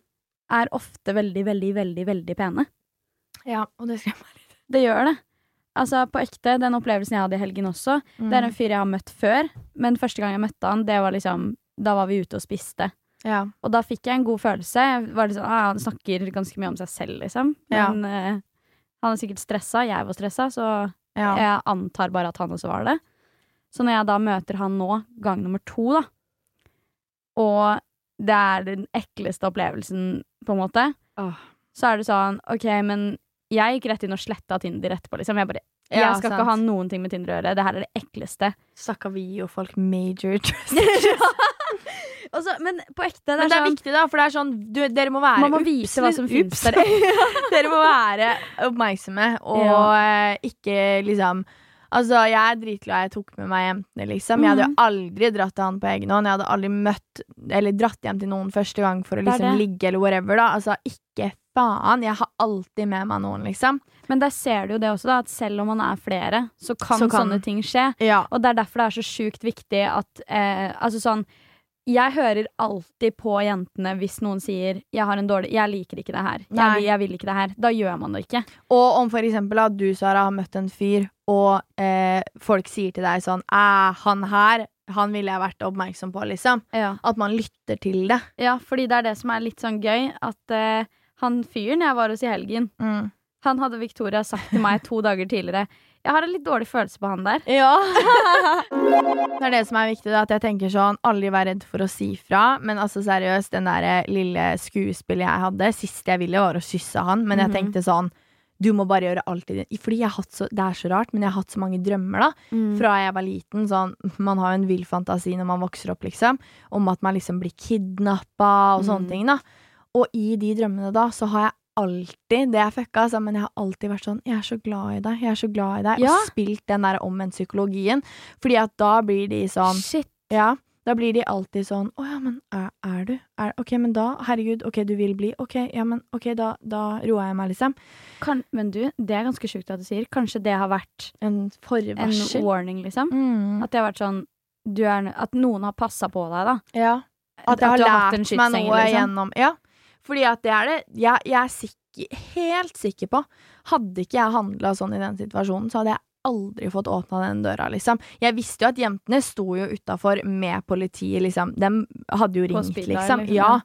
Er ofte veldig, veldig, veldig veldig pene. Ja, og det skremmer meg litt. Det gjør det. Altså, på ekte, den opplevelsen jeg hadde i helgen også, Mm. det er en fyr jeg har møtt før, men første gang jeg møtte han, det var liksom Da var vi ute og spiste. Ja. Og da fikk jeg en god følelse. Var sånn, ah, Han snakker ganske mye om seg selv, liksom. Ja. Men eh, han er sikkert stressa. Jeg var stressa, så Ja. jeg antar bare at han også var det. Så når jeg da møter han nå, gang nummer to, da, og det er den ekleste opplevelsen, på en måte, Oh. så er det sånn OK, men jeg gikk rett inn og sletta Tinder etterpå, liksom. Jeg bare Ja, Jeg skal sant. ikke ha noen ting med Tinder å gjøre. Det her er det ekleste. Snakka vi jo folk major trust. Men på ekte, det Men det er sånn viktig, da, for det er sånn du, Dere må være Man må ups, vise hva som fins der. dere må være oppmerksomme og ja. ikke liksom Altså, jeg er dritglad jeg tok med meg jentene, liksom. Jeg hadde jo Mhm. aldri dratt til han på egen hånd. Jeg hadde aldri møtt eller dratt hjem til noen første gang for å liksom ligge eller whatever, da. Altså, ikke faen. Jeg har alltid med meg noen, liksom. Men der ser du jo det også, da, at selv om man er flere, så kan, Så kan- sånne ting skje. Ja. Og det er derfor det er så sjukt viktig at eh, Altså sånn Jeg hører alltid på jentene hvis noen sier 'jeg har en dårlig Jeg liker ikke det her'. Jeg, jeg vil ikke det her. Da gjør man det ikke. Og om for eksempel at du, Sara, har møtt en fyr, og eh, folk sier til deg sånn han her, han ville jeg vært oppmerksom på, liksom. Ja. At man lytter til det. ja, fordi det er det som er litt sånn gøy, at eh, han fyren jeg var hos i helgen, Mm. han hadde Victoria sagt til meg to dager tidligere 'Jeg har en litt dårlig følelse på han der'. Ja. det er det som er viktig, da, at jeg tenker sånn Aldri vær redd for å si fra. Men altså seriøst, den der eh, lille skuespillet jeg hadde, siste jeg ville, var å kysse han. Men jeg Mhm. tenkte sånn Du må bare gjøre alt i din Fordi jeg har hatt så, det er så rart, men jeg har hatt så mange drømmer, da. Mm. Fra jeg var liten. Sånn, man har jo en vill fantasi når man vokser opp, liksom. Om at man liksom blir kidnappa og sånne Mm. ting, da. Og i de drømmene da, så har jeg alltid Det jeg fucka, altså, men jeg har alltid vært sånn Jeg er så glad i deg, jeg er så glad i deg. Ja. Og spilt den der omvendt psykologien. Fordi at da blir de sånn Shit. Ja. Da blir de alltid sånn Å ja, men er, er du? Er, ok, men da Herregud, ok, du vil bli. Ok, ja, men ok, da, da roer jeg meg, liksom. Kan, men du, det er ganske sjukt at du sier. Kanskje det har vært En en warning, liksom? Mm. At det har vært sånn du er, At noen har passa på deg, da. Ja. At jeg har at har lært meg noe liksom. gjennom Ja. Fordi at det er det jeg, jeg er sikker, helt sikker på Hadde ikke jeg handla sånn i den situasjonen, så hadde jeg aldri fått åpna den døra, liksom. Jeg visste jo at jentene sto jo utafor med politiet, liksom. De hadde jo ringt, speed liksom. liksom, Ja.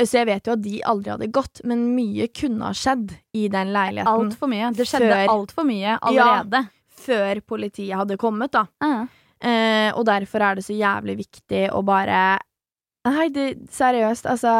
Så jeg vet jo at de aldri hadde gått, men mye kunne ha skjedd i den leiligheten Altfor mye. Det skjedde altfor mye allerede. før politiet hadde kommet, da. Ja. Eh, og derfor er det så jævlig viktig å bare Nei, det, seriøst, altså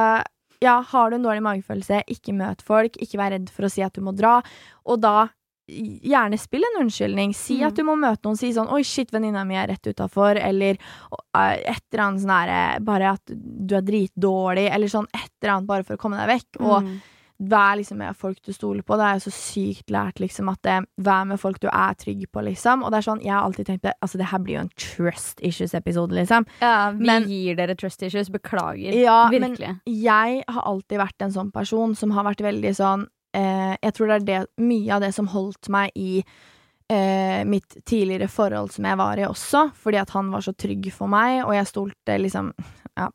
Ja, har du en dårlig magefølelse, ikke møt folk, ikke vær redd for å si at du må dra, og da Gjerne spill en unnskyldning. Si Mm. at du må møte noen. Si sånn 'oi, shit, venninna mi er rett utafor', eller uh, et eller annet sånn herre Bare at du er dritdårlig, eller sånn et eller annet bare for å komme deg vekk. Og Mm. Vær liksom med folk du stoler på. Det er jo så sykt lært, liksom, at det, vær med folk du er trygg på, liksom. Og det er sånn, jeg har alltid tenkt det, altså det her blir jo en trust issues-episode, liksom. ja, vi Men- gir dere trust issues. Beklager. Ja, men jeg har alltid vært en sånn person som har vært veldig sånn eh, Jeg tror det er det, mye av det som holdt meg i eh, mitt tidligere forhold som jeg var i også, fordi at han var så trygg for meg, og jeg stolte liksom Ja.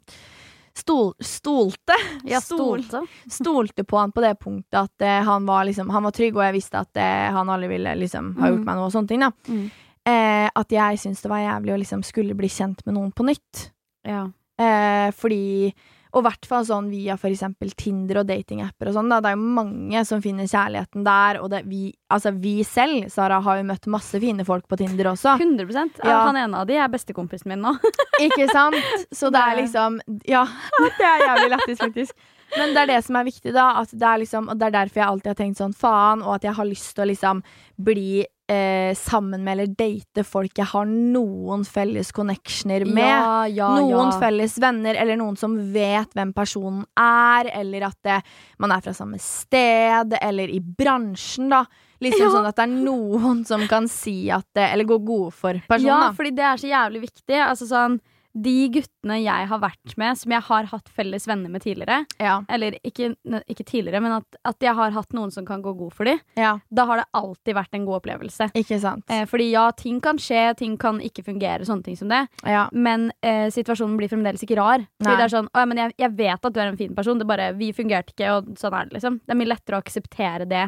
Stol, stolte. Ja, stolte. stolte på han på det punktet at eh, han, var liksom, han var trygg, og jeg visste at eh, han aldri ville liksom, ha gjort Mm. meg noe og sånne ting. da. Mm. Eh, at jeg syntes det var jævlig å liksom skulle bli kjent med noen på nytt. Ja. Eh, fordi Og i hvert fall sånn via for eksempel Tinder og datingapper og sånn. da. Det er jo mange som finner kjærligheten der. Og det, vi, altså vi selv, Sara, har jo møtt masse fine folk på Tinder også. 100 Ja. Han ene av de er bestekompisen min nå. Ikke sant? Så det er liksom Ja, det er jævlig lættis, faktisk. Men det er det som er viktig, da. Det er liksom, og det er derfor jeg alltid har tenkt sånn faen, og at jeg har lyst til å liksom bli eh, sammen med eller date folk jeg har noen felles connectioner med. Ja, ja, noen ja. felles venner, eller noen som vet hvem personen er, eller at det, man er fra samme sted, eller i bransjen, da. Liksom sånn at det er noen som kan si at det Eller gå god for personen, Ja, da. fordi det er så jævlig viktig. Altså sånn de guttene jeg har vært med, som jeg har hatt felles venner med tidligere Ja. Eller ikke, ikke tidligere, men at, at jeg har hatt noen som kan gå god for dem. ja. Da har det alltid vært en god opplevelse. Ikke sant. Eh, fordi ja, ting kan skje, ting kan ikke fungere, sånne ting som det. Ja. Men eh, situasjonen blir fremdeles ikke rar. Nei. Fordi det er sånn, «Å, ja, men jeg, jeg vet at du er en fin person, det bare, vi fungerte ikke, og sånn er det liksom. Det er mye lettere å akseptere det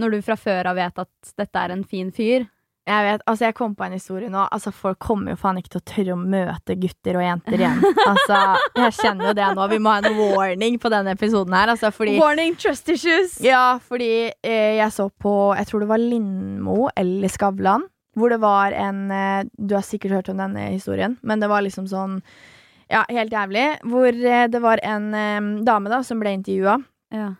når du fra før av vet at dette er en fin fyr. Jeg vet, altså jeg kom på en historie nå. Altså Folk kommer jo faen ikke til å tørre å møte gutter og jenter igjen. Altså, Jeg kjenner jo det nå. Vi må ha en warning på denne episoden her. Altså, fordi Warning, trust issues! Ja, fordi eh, jeg så på Jeg tror det var Lindmo eller Skavlan. Hvor det var en eh, Du har sikkert hørt om denne historien, men det var liksom sånn Ja, helt jævlig. Hvor eh, det var en eh, dame da som ble intervjua. Ja.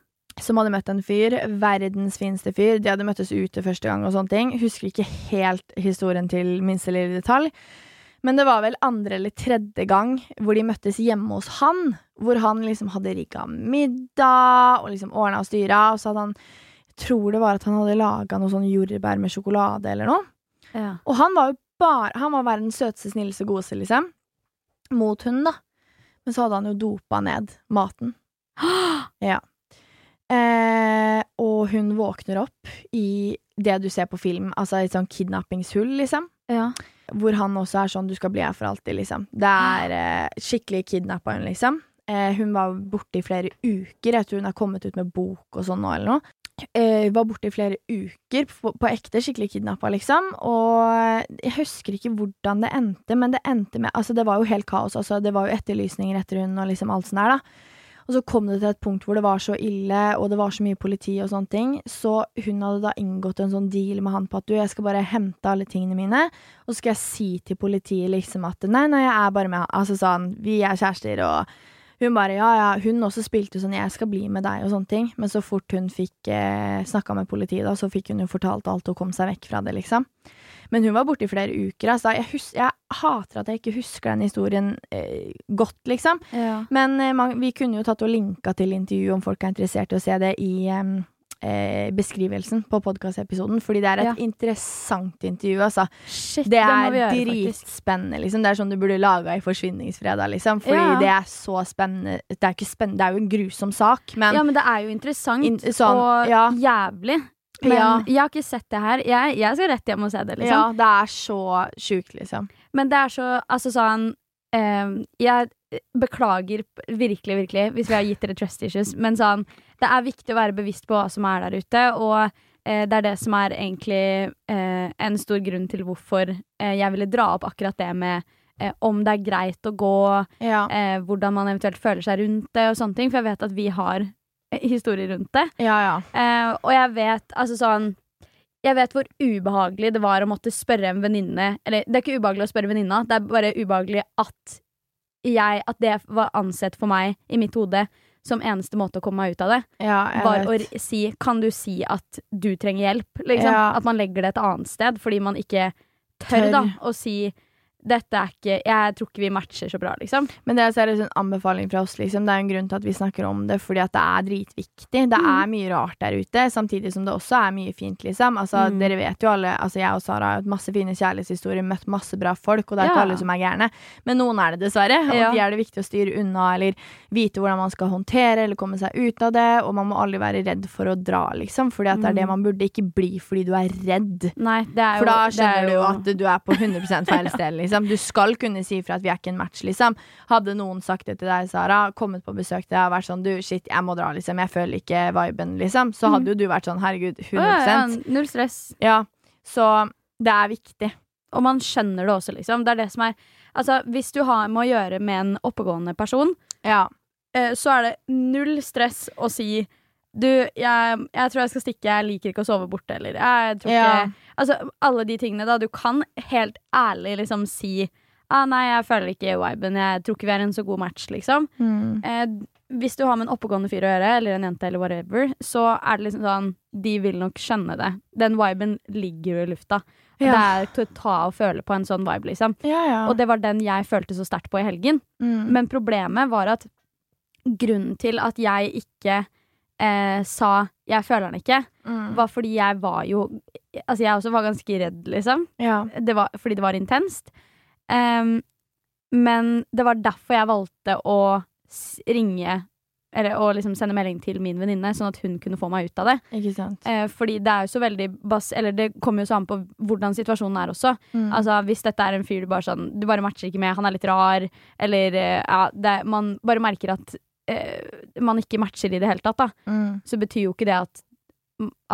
Som hadde møtt en fyr. Verdens fineste fyr. De hadde møttes ute første gang og sånne ting. Husker ikke helt historien til minste lille detalj. Men det var vel andre eller tredje gang hvor de møttes hjemme hos han. Hvor han liksom hadde rigga middag og liksom ordna og styra. Og så hadde han Jeg tror det var at han hadde laga noe sånn jordbær med sjokolade eller noe. Ja. Og han var jo bare Han var verdens søteste, snilleste, godeste, liksom. Mot hunden, da. Men så hadde han jo dopa ned maten. Ja. Eh, og hun våkner opp i det du ser på film, altså et sånn kidnappingshull, liksom. Ja. Hvor han også er sånn 'du skal bli her for alltid', liksom. Det er eh, skikkelig kidnappa hun, liksom. Eh, hun var borte i flere uker. Jeg tror hun har kommet ut med bok og sånn nå, eller noe. Eh, var borte i flere uker, på, på ekte skikkelig kidnappa, liksom. Og jeg husker ikke hvordan det endte, men det endte med Altså, det var jo helt kaos. Altså, det var jo etterlysninger etter hun og liksom alt sånt der, da. Og så kom det til et punkt hvor det var så ille, og det var så mye politi og sånne ting. Så hun hadde da inngått en sånn deal med han på at du, jeg skal bare hente alle tingene mine, og så skal jeg si til politiet liksom at nei, nei, jeg er bare med han. Altså sånn, vi er kjærester, og hun bare ja, ja. Hun også spilte sånn 'jeg skal bli med deg' og sånne ting. Men så fort hun fikk eh, snakka med politiet, da, så fikk hun jo fortalt alt og kom seg vekk fra det, liksom. Men hun var borte i flere uker. Altså. Jeg, jeg hater at jeg ikke husker den historien eh, godt, liksom. Ja. Men eh, man, vi kunne jo tatt og linka til intervjuet om folk er interessert i å se det i eh, beskrivelsen på podkastepisoden, fordi det er et Ja. interessant intervju, altså. Shit, Det er dritspennende, liksom. Det er sånn du burde laga i Forsvinningsfredag, liksom. Fordi Ja. det er så spennende. Det er spennende, det er jo en grusom sak, men ja, men det er jo interessant In- sånn, og ja. jævlig. Men Ja. jeg har ikke sett det her. Jeg, jeg skal rett hjem og se det, liksom. ja, det er så sjukt, liksom. Men det er så Altså sånn eh, Jeg beklager virkelig, virkelig hvis vi har gitt dere trust issues, men sånn Det er viktig å være bevisst på hva som er der ute, og eh, det er det som er egentlig eh, en stor grunn til hvorfor eh, jeg ville dra opp akkurat det med eh, om det er greit å gå, Ja. eh, hvordan man eventuelt føler seg rundt det, og sånne ting, for jeg vet at vi har historier rundt det. Ja, ja. Eh, og jeg vet altså sånn Jeg vet hvor ubehagelig det var å måtte spørre en venninne Eller det er ikke ubehagelig å spørre venninna, det er bare ubehagelig at jeg At det var ansett for meg i mitt hode som eneste måte å komme meg ut av det. ja Var vet. å si Kan du si at du trenger hjelp? Liksom. Ja. At man legger det et annet sted fordi man ikke tør, Tør. da å si dette er ikke Jeg tror ikke vi matcher så bra, liksom. Men det er seriøst en anbefaling fra oss. Liksom. Det er en grunn til at vi snakker om det, fordi at det er dritviktig. Det Mm. er mye rart der ute, samtidig som det også er mye fint, liksom. Altså, Mm. Dere vet jo alle Altså, jeg og Sara har hatt masse fine kjærlighetshistorier, møtt masse bra folk, og det er Ja. ikke alle som er gærne. Men noen er det dessverre, og Ja. de er det viktig å styre unna, eller vite hvordan man skal håndtere, eller komme seg ut av det, og man må aldri være redd for å dra, liksom. Fordi at det er det Mm. man burde ikke bli fordi du er redd. Nei, det er jo For da er skjønner du jo at du er på 100 feil sted, liksom. Du skal kunne si fra at vi er ikke en match, liksom. Hadde noen sagt det til deg, Sara, kommet på besøk til deg og vært sånn du, shit, jeg må dra, liksom, jeg føler ikke viben, liksom, så hadde jo du vært sånn herregud, 100 Ja, ja, Null stress. Ja. Så det er viktig. Og man skjønner det også, liksom. Det er det som er Altså, hvis du har med å gjøre med en oppegående person, Ja. eh, så er det null stress å si du, jeg, jeg tror jeg skal stikke, jeg liker ikke å sove borte, eller jeg tror ikke Ja. Altså, alle de tingene, da. Du kan helt ærlig liksom si ah, nei, jeg føler ikke viben, jeg tror ikke vi er en så god match, liksom. Mm. Eh, hvis du har med en oppegående fyr å gjøre, eller en jente, eller whatever, så er det liksom sånn De vil nok skjønne det. Den viben ligger jo i lufta. Ja. Det er til å ta og føle på en sånn vibe, liksom. Ja, ja. Og det var den jeg følte så sterkt på i helgen. mm. Men problemet var at grunnen til at jeg ikke eh, sa 'jeg føler den ikke', mm. var fordi jeg var jo Altså, jeg også var ganske redd, liksom. Ja. Det var, fordi det var intenst. Um, men det var derfor jeg valgte å ringe Eller å liksom sende melding til min venninne, sånn at hun kunne få meg ut av det. Eh, fordi det er jo så veldig Eller det kommer jo så an på hvordan situasjonen er også. Mm. Altså Hvis dette er en fyr du bare sånn Du bare matcher ikke med, han er litt rar, eller eh, ja, det, Man bare merker at man ikke matcher i det hele tatt, da. Mm. Så betyr jo ikke det at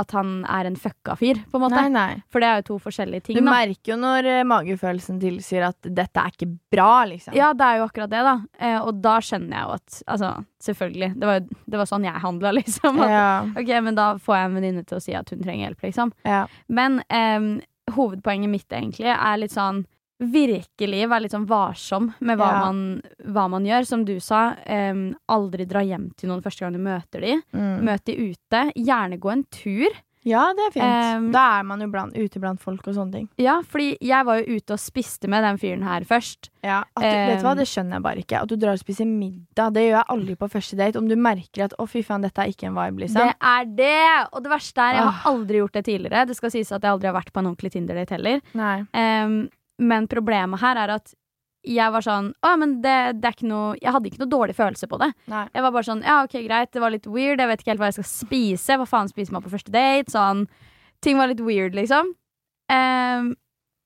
at han er en fucka fyr, på en måte. Nei, nei. For det er jo to forskjellige ting. Du da. merker jo når eh, magefølelsen tilsier at dette er ikke bra, liksom. Ja, det er jo akkurat det, da. Eh, og da skjønner jeg jo at Altså, selvfølgelig. Det var, det var sånn jeg handla, liksom. At, Ja. Ok, men da får jeg en venninne til å si at hun trenger hjelp, liksom. ja. Men eh, hovedpoenget mitt egentlig er litt sånn Virkelig være litt sånn varsom med hva, Ja. man, hva man gjør. Som du sa, um, aldri dra hjem til noen første gang du møter de. Mm. Møt de ute. Gjerne gå en tur. ja, det er fint. Um, da er man jo blant, ute blant folk og sånne ting. Ja, fordi jeg var jo ute og spiste med den fyren her først. Ja, du, vet du hva, Um, Det skjønner jeg bare ikke. At du drar og spiser middag. Det gjør jeg aldri på første date. Om du merker at 'å, fy faen, dette er ikke en vibe', liksom. Det er det! Og det verste er, jeg har aldri gjort det tidligere. Det skal sies at jeg aldri har vært på en ordentlig Tinder-date heller. Nei. Em, men problemet her er at jeg var sånn Å, men det, det er ikke noe Jeg hadde ikke noe dårlig følelse på det. Nei. Jeg var bare sånn Ja, ok, greit, det var litt weird. Jeg vet ikke helt hva jeg skal spise. Hva faen spiser man på første date? Sånn Ting var litt weird, liksom. Um,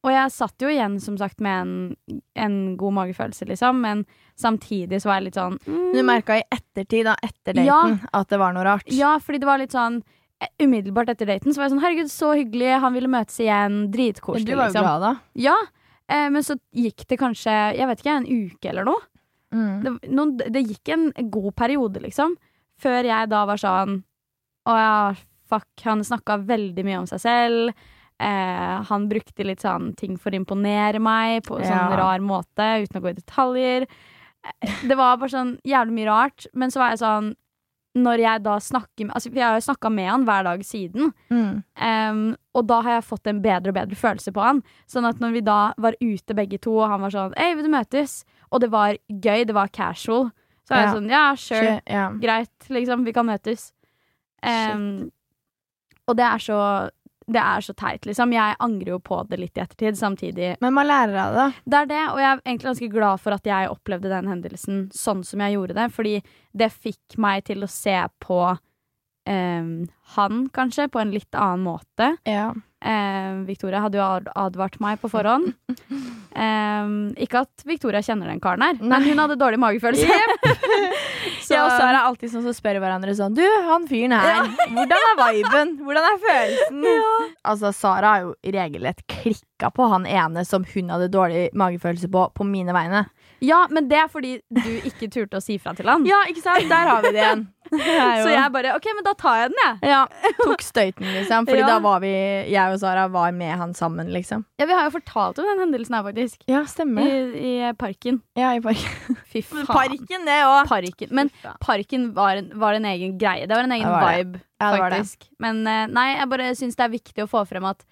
og jeg satt jo igjen, som sagt, med en, en god magefølelse, liksom. Men samtidig så var jeg litt sånn mm, Du merka i ettertid, da, etter daten, Ja. at det var noe rart. Ja, fordi det var litt sånn eh, Umiddelbart etter daten så var jeg sånn Herregud, så hyggelig, han ville møtes igjen. Men Dritkoselig, du var jo liksom. glad, da. Ja, eh, men så gikk det kanskje Jeg vet ikke, en uke eller noe. Mm. Det, noen, det gikk en god periode, liksom. Før jeg da var sånn Å ja, fuck. Han snakka veldig mye om seg selv. Eh, han brukte litt sånn ting for å imponere meg på en sånn Ja. rar måte, uten å gå i detaljer. Eh, Det var bare sånn jævlig mye rart. Men så var jeg sånn Når jeg da snakker med Altså, jeg har jo snakka med han hver dag siden. Mm. Um, og da har jeg fått en bedre og bedre følelse på han. Sånn at når vi da var ute begge to, og han var sånn Hei, vil du møtes? Og det var gøy, det var casual. Så var jeg sånn Ja, sure. sure yeah. Greit, liksom. Vi kan møtes. Um, og det er så det er så teit, liksom. Jeg angrer jo på det litt i ettertid, samtidig. Men man lærer av det. Det er det, og jeg er egentlig ganske glad for at jeg opplevde den hendelsen sånn som jeg gjorde det, fordi det fikk meg til å se på em, han, kanskje, på en litt annen måte. Ja. Eh, Victoria hadde jo advart meg på forhånd. Eh, ikke at Victoria kjenner den karen her, men hun hadde dårlig magefølelse. Så Ja, og er alltid sånn som spør hverandre sånn Du, han fyren her, hvordan er viben? Hvordan er følelsen? Altså, Sara har jo regelrett klikka på han ene som hun hadde dårlig magefølelse på, på mine vegne. Ja, men det er fordi du ikke turte å si fra til han. Ja, ikke sant? Der har vi det igjen. Så jeg bare OK, men da tar jeg den, jeg. ja, tok støyten, liksom. Fordi Ja. da var vi, jeg og Sara var med han sammen, liksom. Ja, Vi har jo fortalt om den hendelsen her, faktisk. Ja, stemmer. i parken. Ja, i parken. Fy faen. Parken, det òg. Parken. Men parken var en, var en egen greie. Det var en egen var vibe, Ja, det. faktisk. Men eh, nei, jeg bare syns det er viktig å få frem at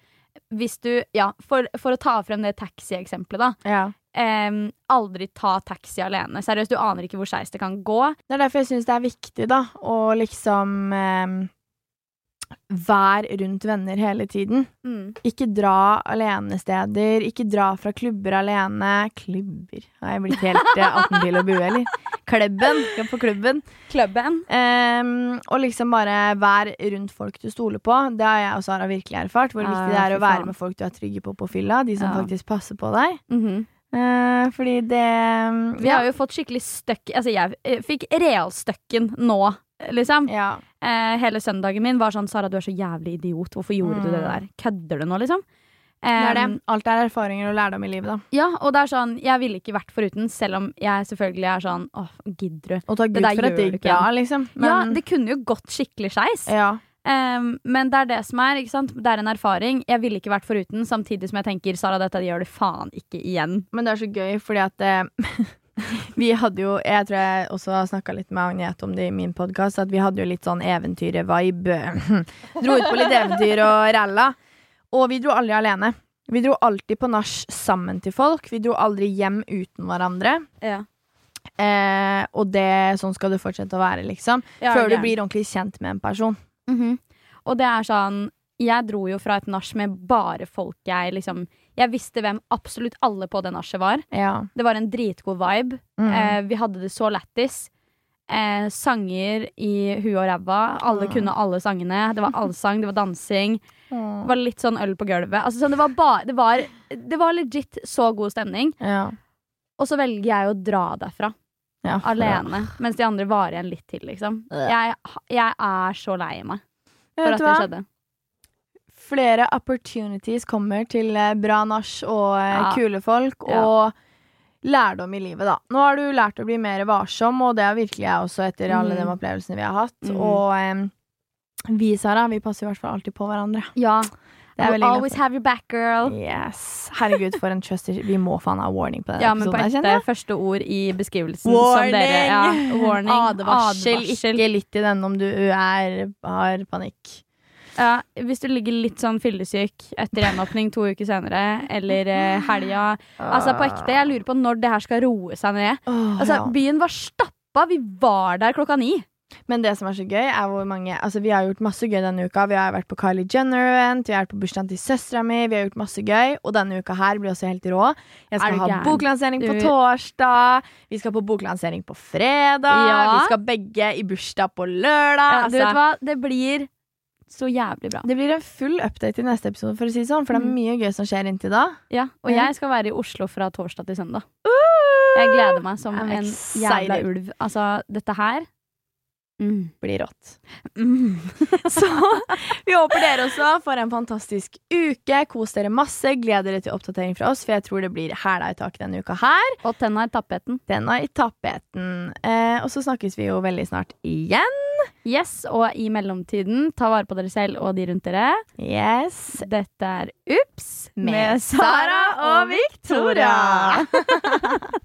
hvis du Ja, for, for å ta frem det taxieksempelet, da. Ja. Em, aldri ta taxi alene. Seriøst, du aner ikke hvor skeis det kan gå. Det er derfor jeg syns det er viktig, da, å liksom um, Være rundt venner hele tiden. Ikke dra alene steder. Ikke dra fra klubber alene. Klubber? Har jeg blitt helt eh, Attenpil og bue, eller? Klubben. Kom på klubben. Klubben. Um, og liksom bare vær rundt folk du stoler på. Det har jeg og Sara virkelig erfart. Hvor viktig det er å være med folk du er trygge på på fylla. De som Ja. faktisk passer på deg. Mhm. Eh, fordi det Vi har jo fått skikkelig støkk Altså, jeg eh, fikk realstøkken nå, liksom. ja. Uh, hele søndagen min var sånn Sara, du er så jævlig idiot. Hvorfor gjorde du det Mm. der? Kødder du nå, liksom? Det er det. Alt er erfaringer og lærdom i livet, da. Ja, og det er sånn, jeg ville ikke vært foruten, selv om jeg selvfølgelig er sånn åh, gidder du? Og takk Gud for at det gikk bra, liksom. ja, det kunne jo gått skikkelig skeis. ja. Em, men det er det som er, ikke sant? Det er en erfaring. Jeg ville ikke vært foruten, samtidig som jeg tenker Sara, dette gjør du faen ikke igjen. Men det er så gøy, fordi at eh, Vi hadde jo Jeg tror jeg også snakka litt med Agnete om det i min podkast, at vi hadde jo litt sånn eventyre-vibe. dro ut på litt eventyr og rælla. Og vi dro aldri alene. Vi dro alltid på nach sammen til folk. Vi dro aldri hjem uten hverandre. Ja. Eh, og det, sånn skal det fortsette å være, liksom. Før du blir ordentlig kjent med en person. Mhm. Og det er sånn Jeg dro jo fra et nach med bare folk jeg liksom Jeg visste hvem absolutt alle på det nachet var. Ja. Det var en dritgod vibe. Mm. Eh, vi hadde det så lættis. Eh, sanger i huet og ræva. Alle Mm. kunne alle sangene. Det var allsang, det var dansing. Det var litt sånn øl på gulvet. Altså, sånn, det, var ba det, var, det var legit så god stemning. Ja. Og så velger jeg å dra derfra Ja. alene, mens de andre varer igjen litt til, liksom. Jeg, jeg er så lei meg for at det hva? skjedde. flere opportunities kommer til eh, bra nach og eh, Ja. kule folk, Ja. og lærdom i livet, da. Nå har du lært å bli mer varsom, og det har virkelig jeg også etter alle Mm. de opplevelsene vi har hatt. Mm. Og um, vi, Sara, vi passer i hvert fall alltid på hverandre. Ja. Will always have your back, girl. Yes. Herregud, for en trust Vi må faen ha warning på denne Ja, men på episoden. jeg ekte første ord i beskrivelsen Warning! som dere ja, Warning. Advarsel. Advarsel. Ikke litt i den om du er, har panikk. Ja, hvis du ligger litt sånn fyllesyk etter gjenåpning to uker senere, eller eh, helga Altså på ekte, jeg lurer på når det her skal roe seg ned. Altså. Byen var stappa, vi var der klokka ni. Men det som er så gøy, er hvor mange Altså, vi har gjort masse gøy denne uka. Vi har vært på Kylie Jenner-event, vi har vært på bursdagen til søstera mi, vi har gjort masse gøy. Og denne uka her blir også helt rå. Jeg skal ha gæren? boklansering på torsdag. Vi skal på boklansering på fredag. Ja. Vi skal begge i bursdag på lørdag. Ja, du vet altså, hva, det blir så jævlig bra. det blir en full update i neste episode, for å si det sånn. For det er Mm. mye gøy som skjer inntil da. Ja, og jeg skal være i Oslo fra torsdag til søndag. Jeg gleder meg som I'm en excited. jævla ulv. Altså, dette her mm. Blir rått. Mm. Så vi håper dere også får en fantastisk uke. Kos dere masse. Gled dere til oppdatering fra oss, for jeg tror det blir hæla i taket denne uka her. Og tenna i tappeten. Tenna i tapeten. Eh, og så snakkes vi jo veldig snart igjen. Yes, og i mellomtiden, ta vare på dere selv og de rundt dere. Yes. Dette er Ups Med Sara og Victoria.